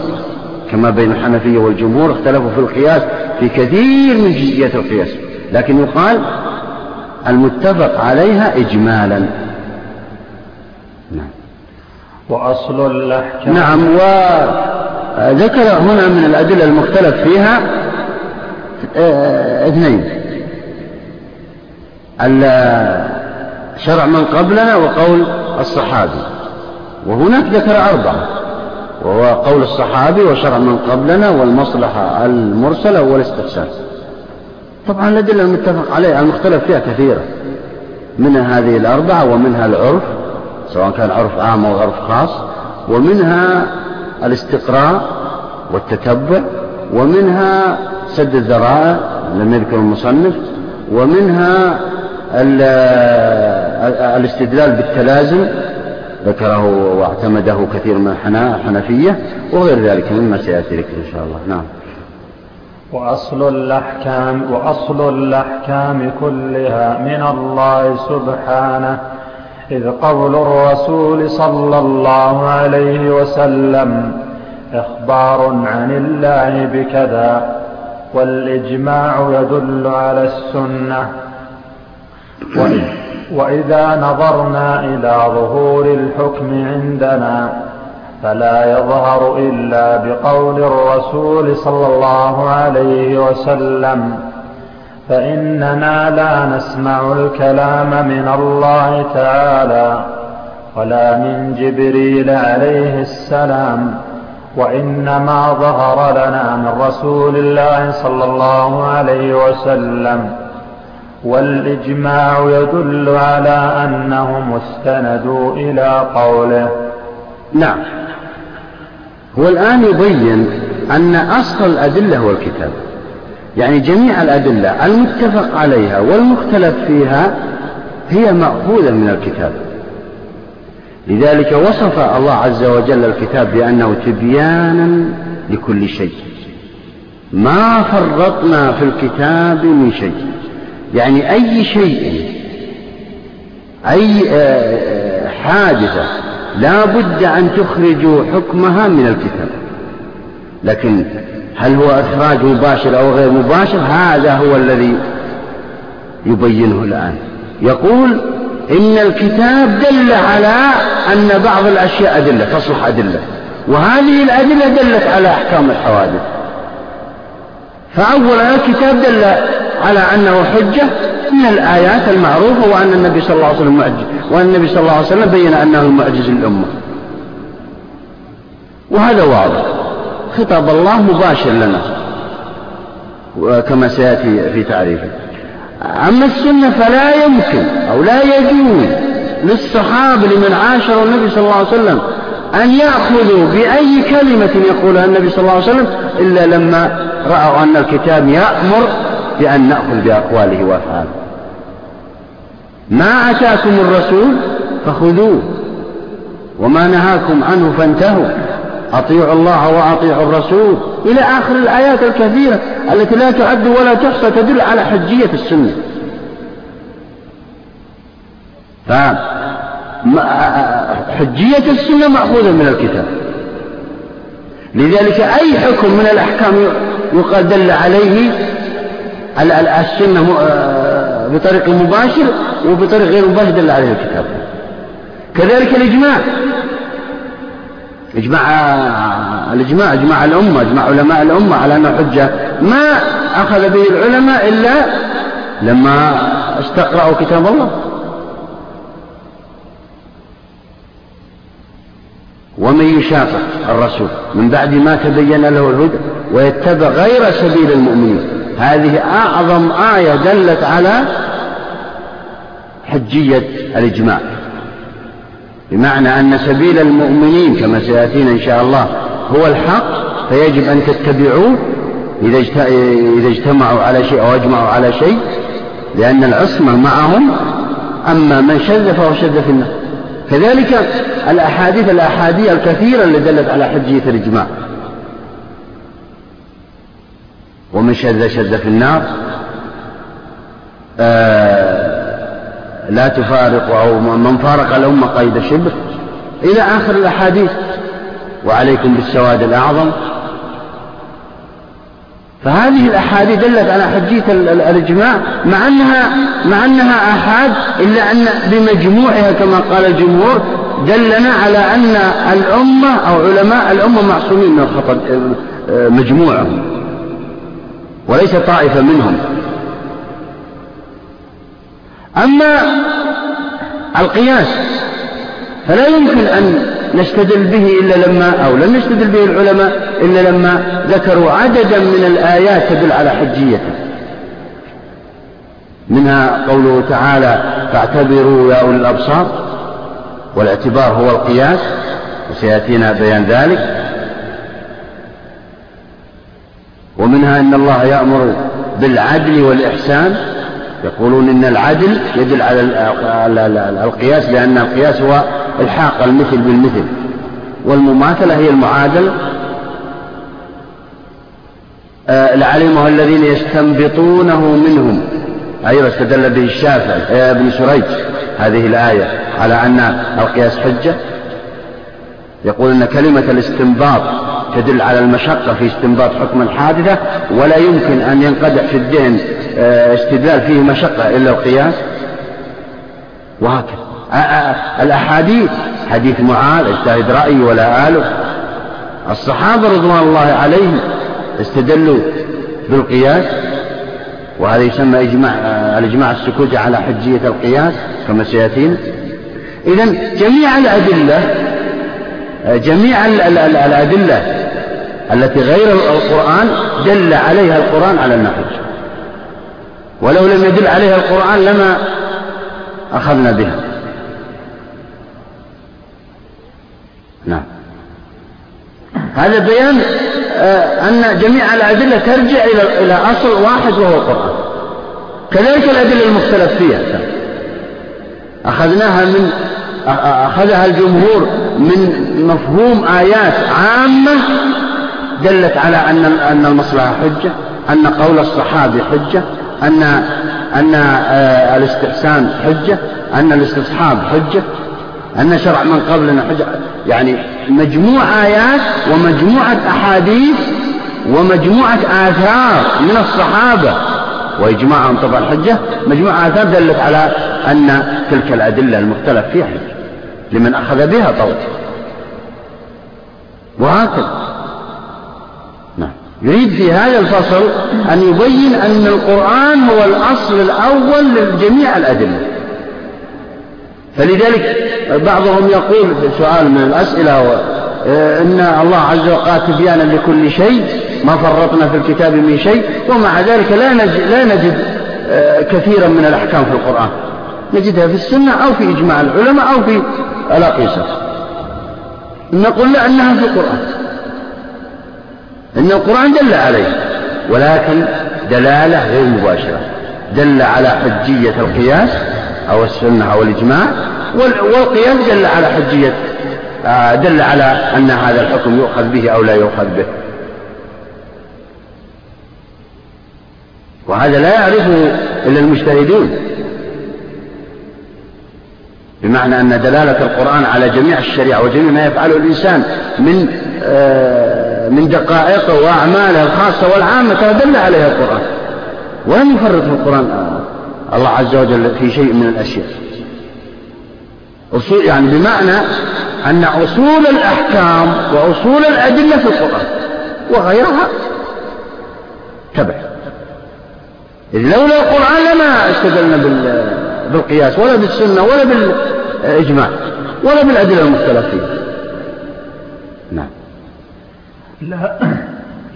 كما بين الحنفية والجمهور اختلفوا في القياس في كثير من جزئيات القياس. لكن يقال المتفق عليها إجمالا. نعم. وأصل الأحكام. نعم وذكر هنا من الأدلة المختلف فيها آه، اثنين. شرع من قبلنا وقول الصحابي. وهناك ذكر أربعة. وهو قول الصحابي وشرع من قبلنا والمصلحة المرسلة والاستحسان طبعا الأدلة المتفق عليها المختلف فيها كثيرة. منها هذه الأربعة ومنها العرف سواء كان عرف عام أو عرف خاص ومنها الاستقراء والتتبع ومنها سد الذرائع لم يذكر المصنف ومنها الاستدلال بالتلازم ذكره واعتمده كثير من الحنفية وغير ذلك مما سيأتي ذكر إن شاء الله. نعم. وأصل الأحكام وأصل الأحكام كلها من الله سبحانه. إذ قول الرسول صلى الله عليه وسلم إخبار عن الله بكذا والإجماع يدل على السنة. وإذا نظرنا إلى ظهور الحكم عندنا فلا يظهر إلا بقول الرسول صلى الله عليه وسلم فإننا لا نسمع الكلام من الله تعالى ولا من جبريل عليه السلام وإنما ظهر لنا من رسول الله صلى الله عليه وسلم والإجماع يدل على أنهم استندوا إلى قوله. نعم. هو الآن يبين أن أصل الأدلة هو الكتاب. يعني جميع الأدلة المتفق عليها والمختلف فيها هي مأخوذة من الكتاب. لذلك وصف الله عز وجل الكتاب بأنه تبيانا لكل شيء. ما فرطنا في الكتاب من شيء. يعني أي شيء أي آه، آه، حادثة لا بد أن تخرجوا حكمها من الكتاب. لكن هل هو إخراج مباشر أو غير مباشر؟ هذا هو الذي يبينه الآن. يقول إن الكتاب دل على أن بعض الأشياء أدلة تصلح أدلة وهذه الأدلة دلت على أحكام الحوادث. فأولا الكتاب دل على أنه حجة من الآيات المعروفة وأن النبي صلى الله عليه وسلم معجز وأن النبي صلى الله عليه وسلم بين أنه المعجز الأمة وهذا واضح. خطاب الله مباشر لنا. كما سيأتي في تعريفه. أما السنة فلا يمكن أو لا يجوز للصحابة لمن عاشروا النبي صلى الله عليه وسلم أن يأخذوا بأي كلمة يقولها النبي صلى الله عليه وسلم إلا لما رأوا أن الكتاب يأمر بأن نأخذ بأقواله وأفعاله. ما أتاكم الرسول فخذوه وما نهاكم عنه فانتهوا. أطيعوا الله وأطيعوا الرسول. إلى آخر الآيات الكثيرة التي لا تعد ولا تحصى تدل على حجية السنة. فحجية السنة مأخوذة من الكتاب. لذلك أي حكم من الأحكام يقال دل عليه السنة بطريق مباشر وبطريق غير مباشر دل عليه الكتاب. كذلك الإجماع. إجماع الإجماع إجماع الأمة إجماع علماء الأمة على أنه حجة. ما أخذ به العلماء إلا لما استقرأوا كتاب الله. ومن يشاقق الرسول من بعد ما تبين له الهدى ويتبع غير سبيل المؤمنين. هذه أعظم آية دلت على حجية الإجماع. بمعنى أن سبيل المؤمنين كما سيأتينا إن شاء الله هو الحق فيجب أن تتبعوه إذا اجتمعوا على شيء أو أجمعوا على شيء لأن العصمة معهم أما من شذ فهو شذ في النار. كذلك الأحاديث الأحادية الكثيرة اللي دلت على حجية الإجماع. ومن شذ شذ في النار آه لا تفارق أو من فارق الأمة قيد شبر. إلى آخر الأحاديث. وعليكم بالسواد الأعظم. فهذه الأحاديث دلت على حجية الإجماع مع أنها مع أنها آحاد إلا أن بمجموعها كما قال الجمهور دلنا على أن الأمة أو علماء الأمة معصومين من الخطأ مجموعة وليس طائفة منهم. أما القياس فلا يمكن أن نستدل به إلا لما أو لم يستدل به العلماء إلا لما ذكروا عددا من الآيات تدل على حجيته. منها قوله تعالى فاعتبروا يا أولي الأبصار والاعتبار هو القياس وسيأتينا بيان ذلك. ومنها أن الله يأمر بالعدل والإحسان يقولون إن العدل يدل على القياس لأن القياس هو إلحاق المثل بالمثل. والمماثلة هي المعادلة آه، لعلمه الذين يستنبطونه منهم. أيضا استدل به الشافعي آه، ابن سريج هذه الآية على أن القياس حجة. يقول أن كلمة الاستنباط تدل على المشقة في استنباط حكم الحادثة ولا يمكن أن ينقدح في الدين آه، استدلال فيه مشقة إلا القياس. وهكذا. الأحاديث. حديث معاذ أجتهد رأيي ولا آله الصحابة رضوان الله عليهم استدلوا بالقياس وهذا يسمى إجماع الإجماع السكوتي على حجية القياس كما سيأتينا. إذا جميع الأدلة جميع الأدلة التي غير القرآن دل عليها القرآن على النحج ولو لم يدل عليها القرآن لما أخذنا بها. نعم. هذا بيان آه، أن جميع الأدلة ترجع إلى أصل واحد وهو القرآن. كذلك الأدلة المختلف فيها. أخذناها من أخذها الجمهور من مفهوم آيات عامة دلت على أن أن المصلحة حجة أن قول الصحابي حجة أن أن آه، الاستحسان حجة أن الاستصحاب حجة أن شرع من قبلنا حجة. يعني مجموع آيات ومجموعة أحاديث ومجموعة آثار من الصحابة وإجماعهم طبعا حجة مجموعة آثار دلت على أن تلك الأدلة المختلف فيها حجة. لمن أخذ بها طول وهكذا. نعم. يريد في هذا الفصل أن يبين أن القرآن هو الأصل الأول لجميع الأدلة. فلذلك بعضهم يقول في سؤال من الأسئلة آه، إن الله عز وجل تبيانا لكل شيء ما فرطنا في الكتاب من شيء ومع ذلك لا نجد, لا نجد آه، كثيرا من الأحكام في القرآن. نجدها في السنة أو في إجماع العلماء أو في الأقيسة نقول لا أنها في القرآن. إن القرآن دل عليه ولكن دلالة غير مباشرة. دل على حجية القياس أو السنة أو الإجماع والقياس دل على حجية آه، دل على أن هذا الحكم يؤخذ به أو لا يؤخذ به. وهذا لا يعرفه إلا المجتهدون. بمعنى أن دلالة القرآن على جميع الشريعة وجميع ما يفعله الإنسان من آه، من دقائقه وأعماله الخاصة والعامة دل عليها القرآن. ولم يفرط في القرآن؟ الله عز وجل في شيء من الأشياء. أصول يعني بمعنى أن أصول الأحكام وأصول الأدلة في القرآن وغيرها. تبع. إذ لولا القرآن لما استدلنا بالقياس ولا بالسنة ولا بالإجماع ولا بالأدلة المختلفة لا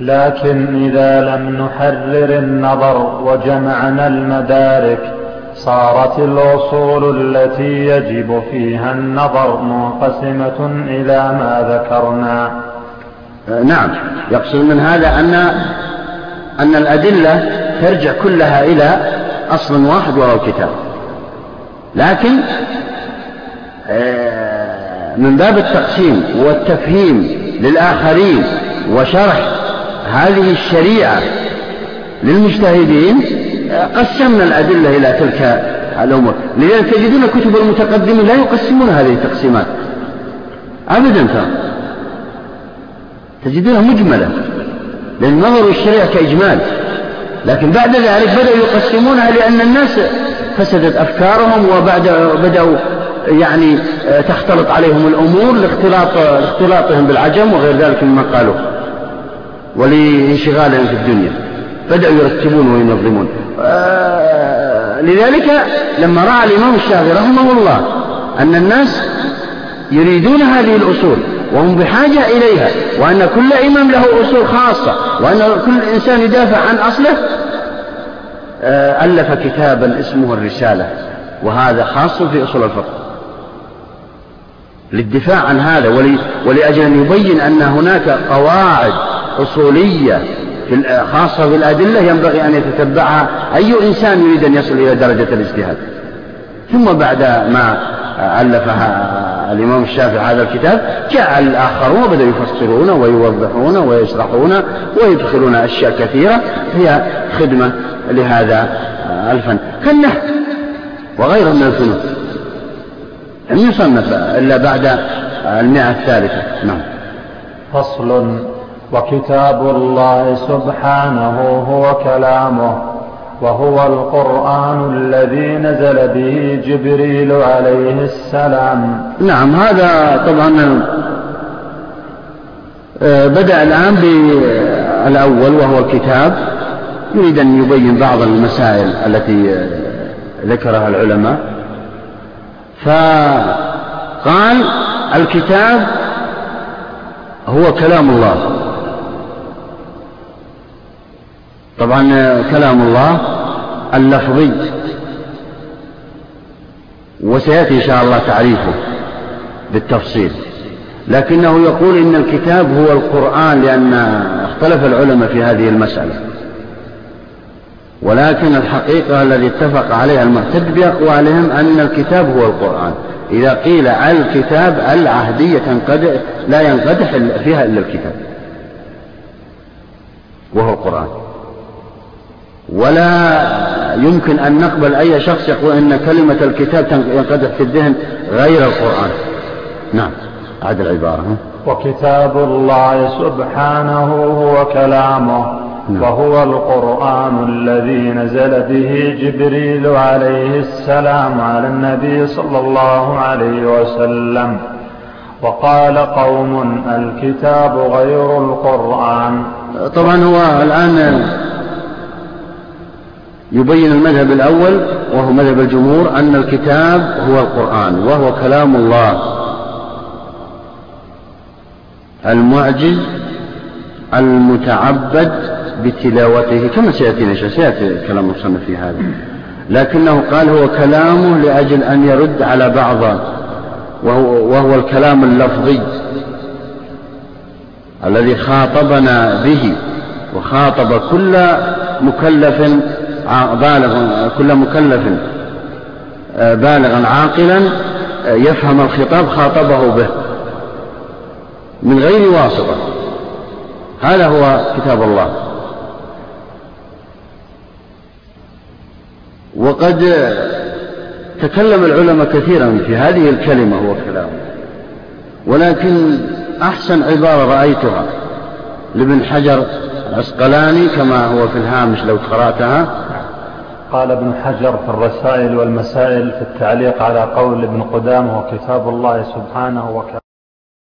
لكن إذا لم نحرر النظر وجمعنا المدارك صارت الأصول التي يجب فيها النظر منقسمة إلى ما ذكرنا. نعم. يقصد من هذا أن أن الأدلة ترجع كلها إلى أصل واحد وهو الكتاب. لكن آه، من باب التقسيم والتفهيم للآخرين وشرح هذه الشريعة للمجتهدين آه، قسمنا الأدلة إلى تلك الأمور. لذلك تجدون كتب المتقدمين لا يقسمون هذه التقسيمات. أبدا ترى. تجدونها مجملة. لأن نظروا الشريعة كإجمال. لكن بعد ذلك بدأوا يقسمونها لأن الناس فسدت أفكارهم وبعد بدأوا يعني آه، تختلط عليهم الأمور لاختلاط اختلاطهم بالعجم وغير ذلك مما قالوا. ولانشغالهم في الدنيا. بدأوا يرتبون وينظمون. آه، لذلك لما رأى الإمام الشافعي رحمه الله أن الناس يريدون هذه الأصول وهم بحاجة إليها وأن كل إمام له أصول خاصة وأن كل إنسان يدافع عن أصله ألف كتابا اسمه الرسالة وهذا خاص في أصول الفقه. للدفاع عن هذا ولأجل أن يبين أن هناك قواعد أصولية في خاصة بالأدلة ينبغي أن يتتبعها أي إنسان يريد أن يصل إلى درجة الاجتهاد. ثم بعد ما ألفها الإمام الشافعي هذا الكتاب جاء الآخرون وبدأوا يفسرون ويوضحون ويشرحون ويدخلون أشياء كثيرة هي خدمة لهذا الفن. كالنحو وغيره من الفنون. لم يصنف إلا بعد المئة الثالثة. نعم. فصل وكتاب الله سبحانه هو كلامه. وهو القرآن الذي نزل به جبريل عليه السلام. نعم هذا طبعا آه، بدأ الآن بالأول وهو الكتاب يريد أن يبين بعض المسائل التي آه، ذكرها العلماء. فقال الكتاب هو كلام الله. طبعا كلام الله اللفظي. وسيأتي إن شاء الله تعريفه بالتفصيل. لكنه يقول إن الكتاب هو القرآن لأن اختلف العلماء في هذه المسألة. ولكن الحقيقة الذي اتفق عليها المعتد بأقوالهم أن الكتاب هو القرآن. إذا قيل الكتاب العهدية تنقدح لا ينقدح فيها إلا الكتاب. وهو القرآن. ولا يمكن أن نقبل أي شخص يقول أن كلمة الكتاب ينقدح في الذهن غير القرآن. نعم عاد العبارة. وكتاب الله سبحانه هو كلامه نعم. وهو القرآن الذي نزل به جبريل عليه السلام على النبي صلى الله عليه وسلم. وقال قوم الكتاب غير القرآن. طبعا هو الآن يبين المذهب الأول وهو مذهب الجمهور أن الكتاب هو القرآن وهو كلام الله. المعجز المتعبد بتلاوته كما سيأتي إن سيأتي كلام المصنف في هذا. لكنه قال هو كلامه لأجل أن يرد على بعض وهو, وهو الكلام اللفظي الذي خاطبنا به وخاطب كل مكلف بالغ كل مكلف آه، بالغا عاقلا آه، يفهم الخطاب خاطبه به من غير واسطة. هذا هو كتاب الله. وقد تكلم العلماء كثيرا في هذه الكلمة هو كلام. ولكن أحسن عبارة رأيتها لابن حجر العسقلاني كما هو في الهامش لو قرأتها. قال ابن حجر في الرسائل والمسائل في التعليق على قول ابن قدامة وكتاب الله سبحانه وكلامه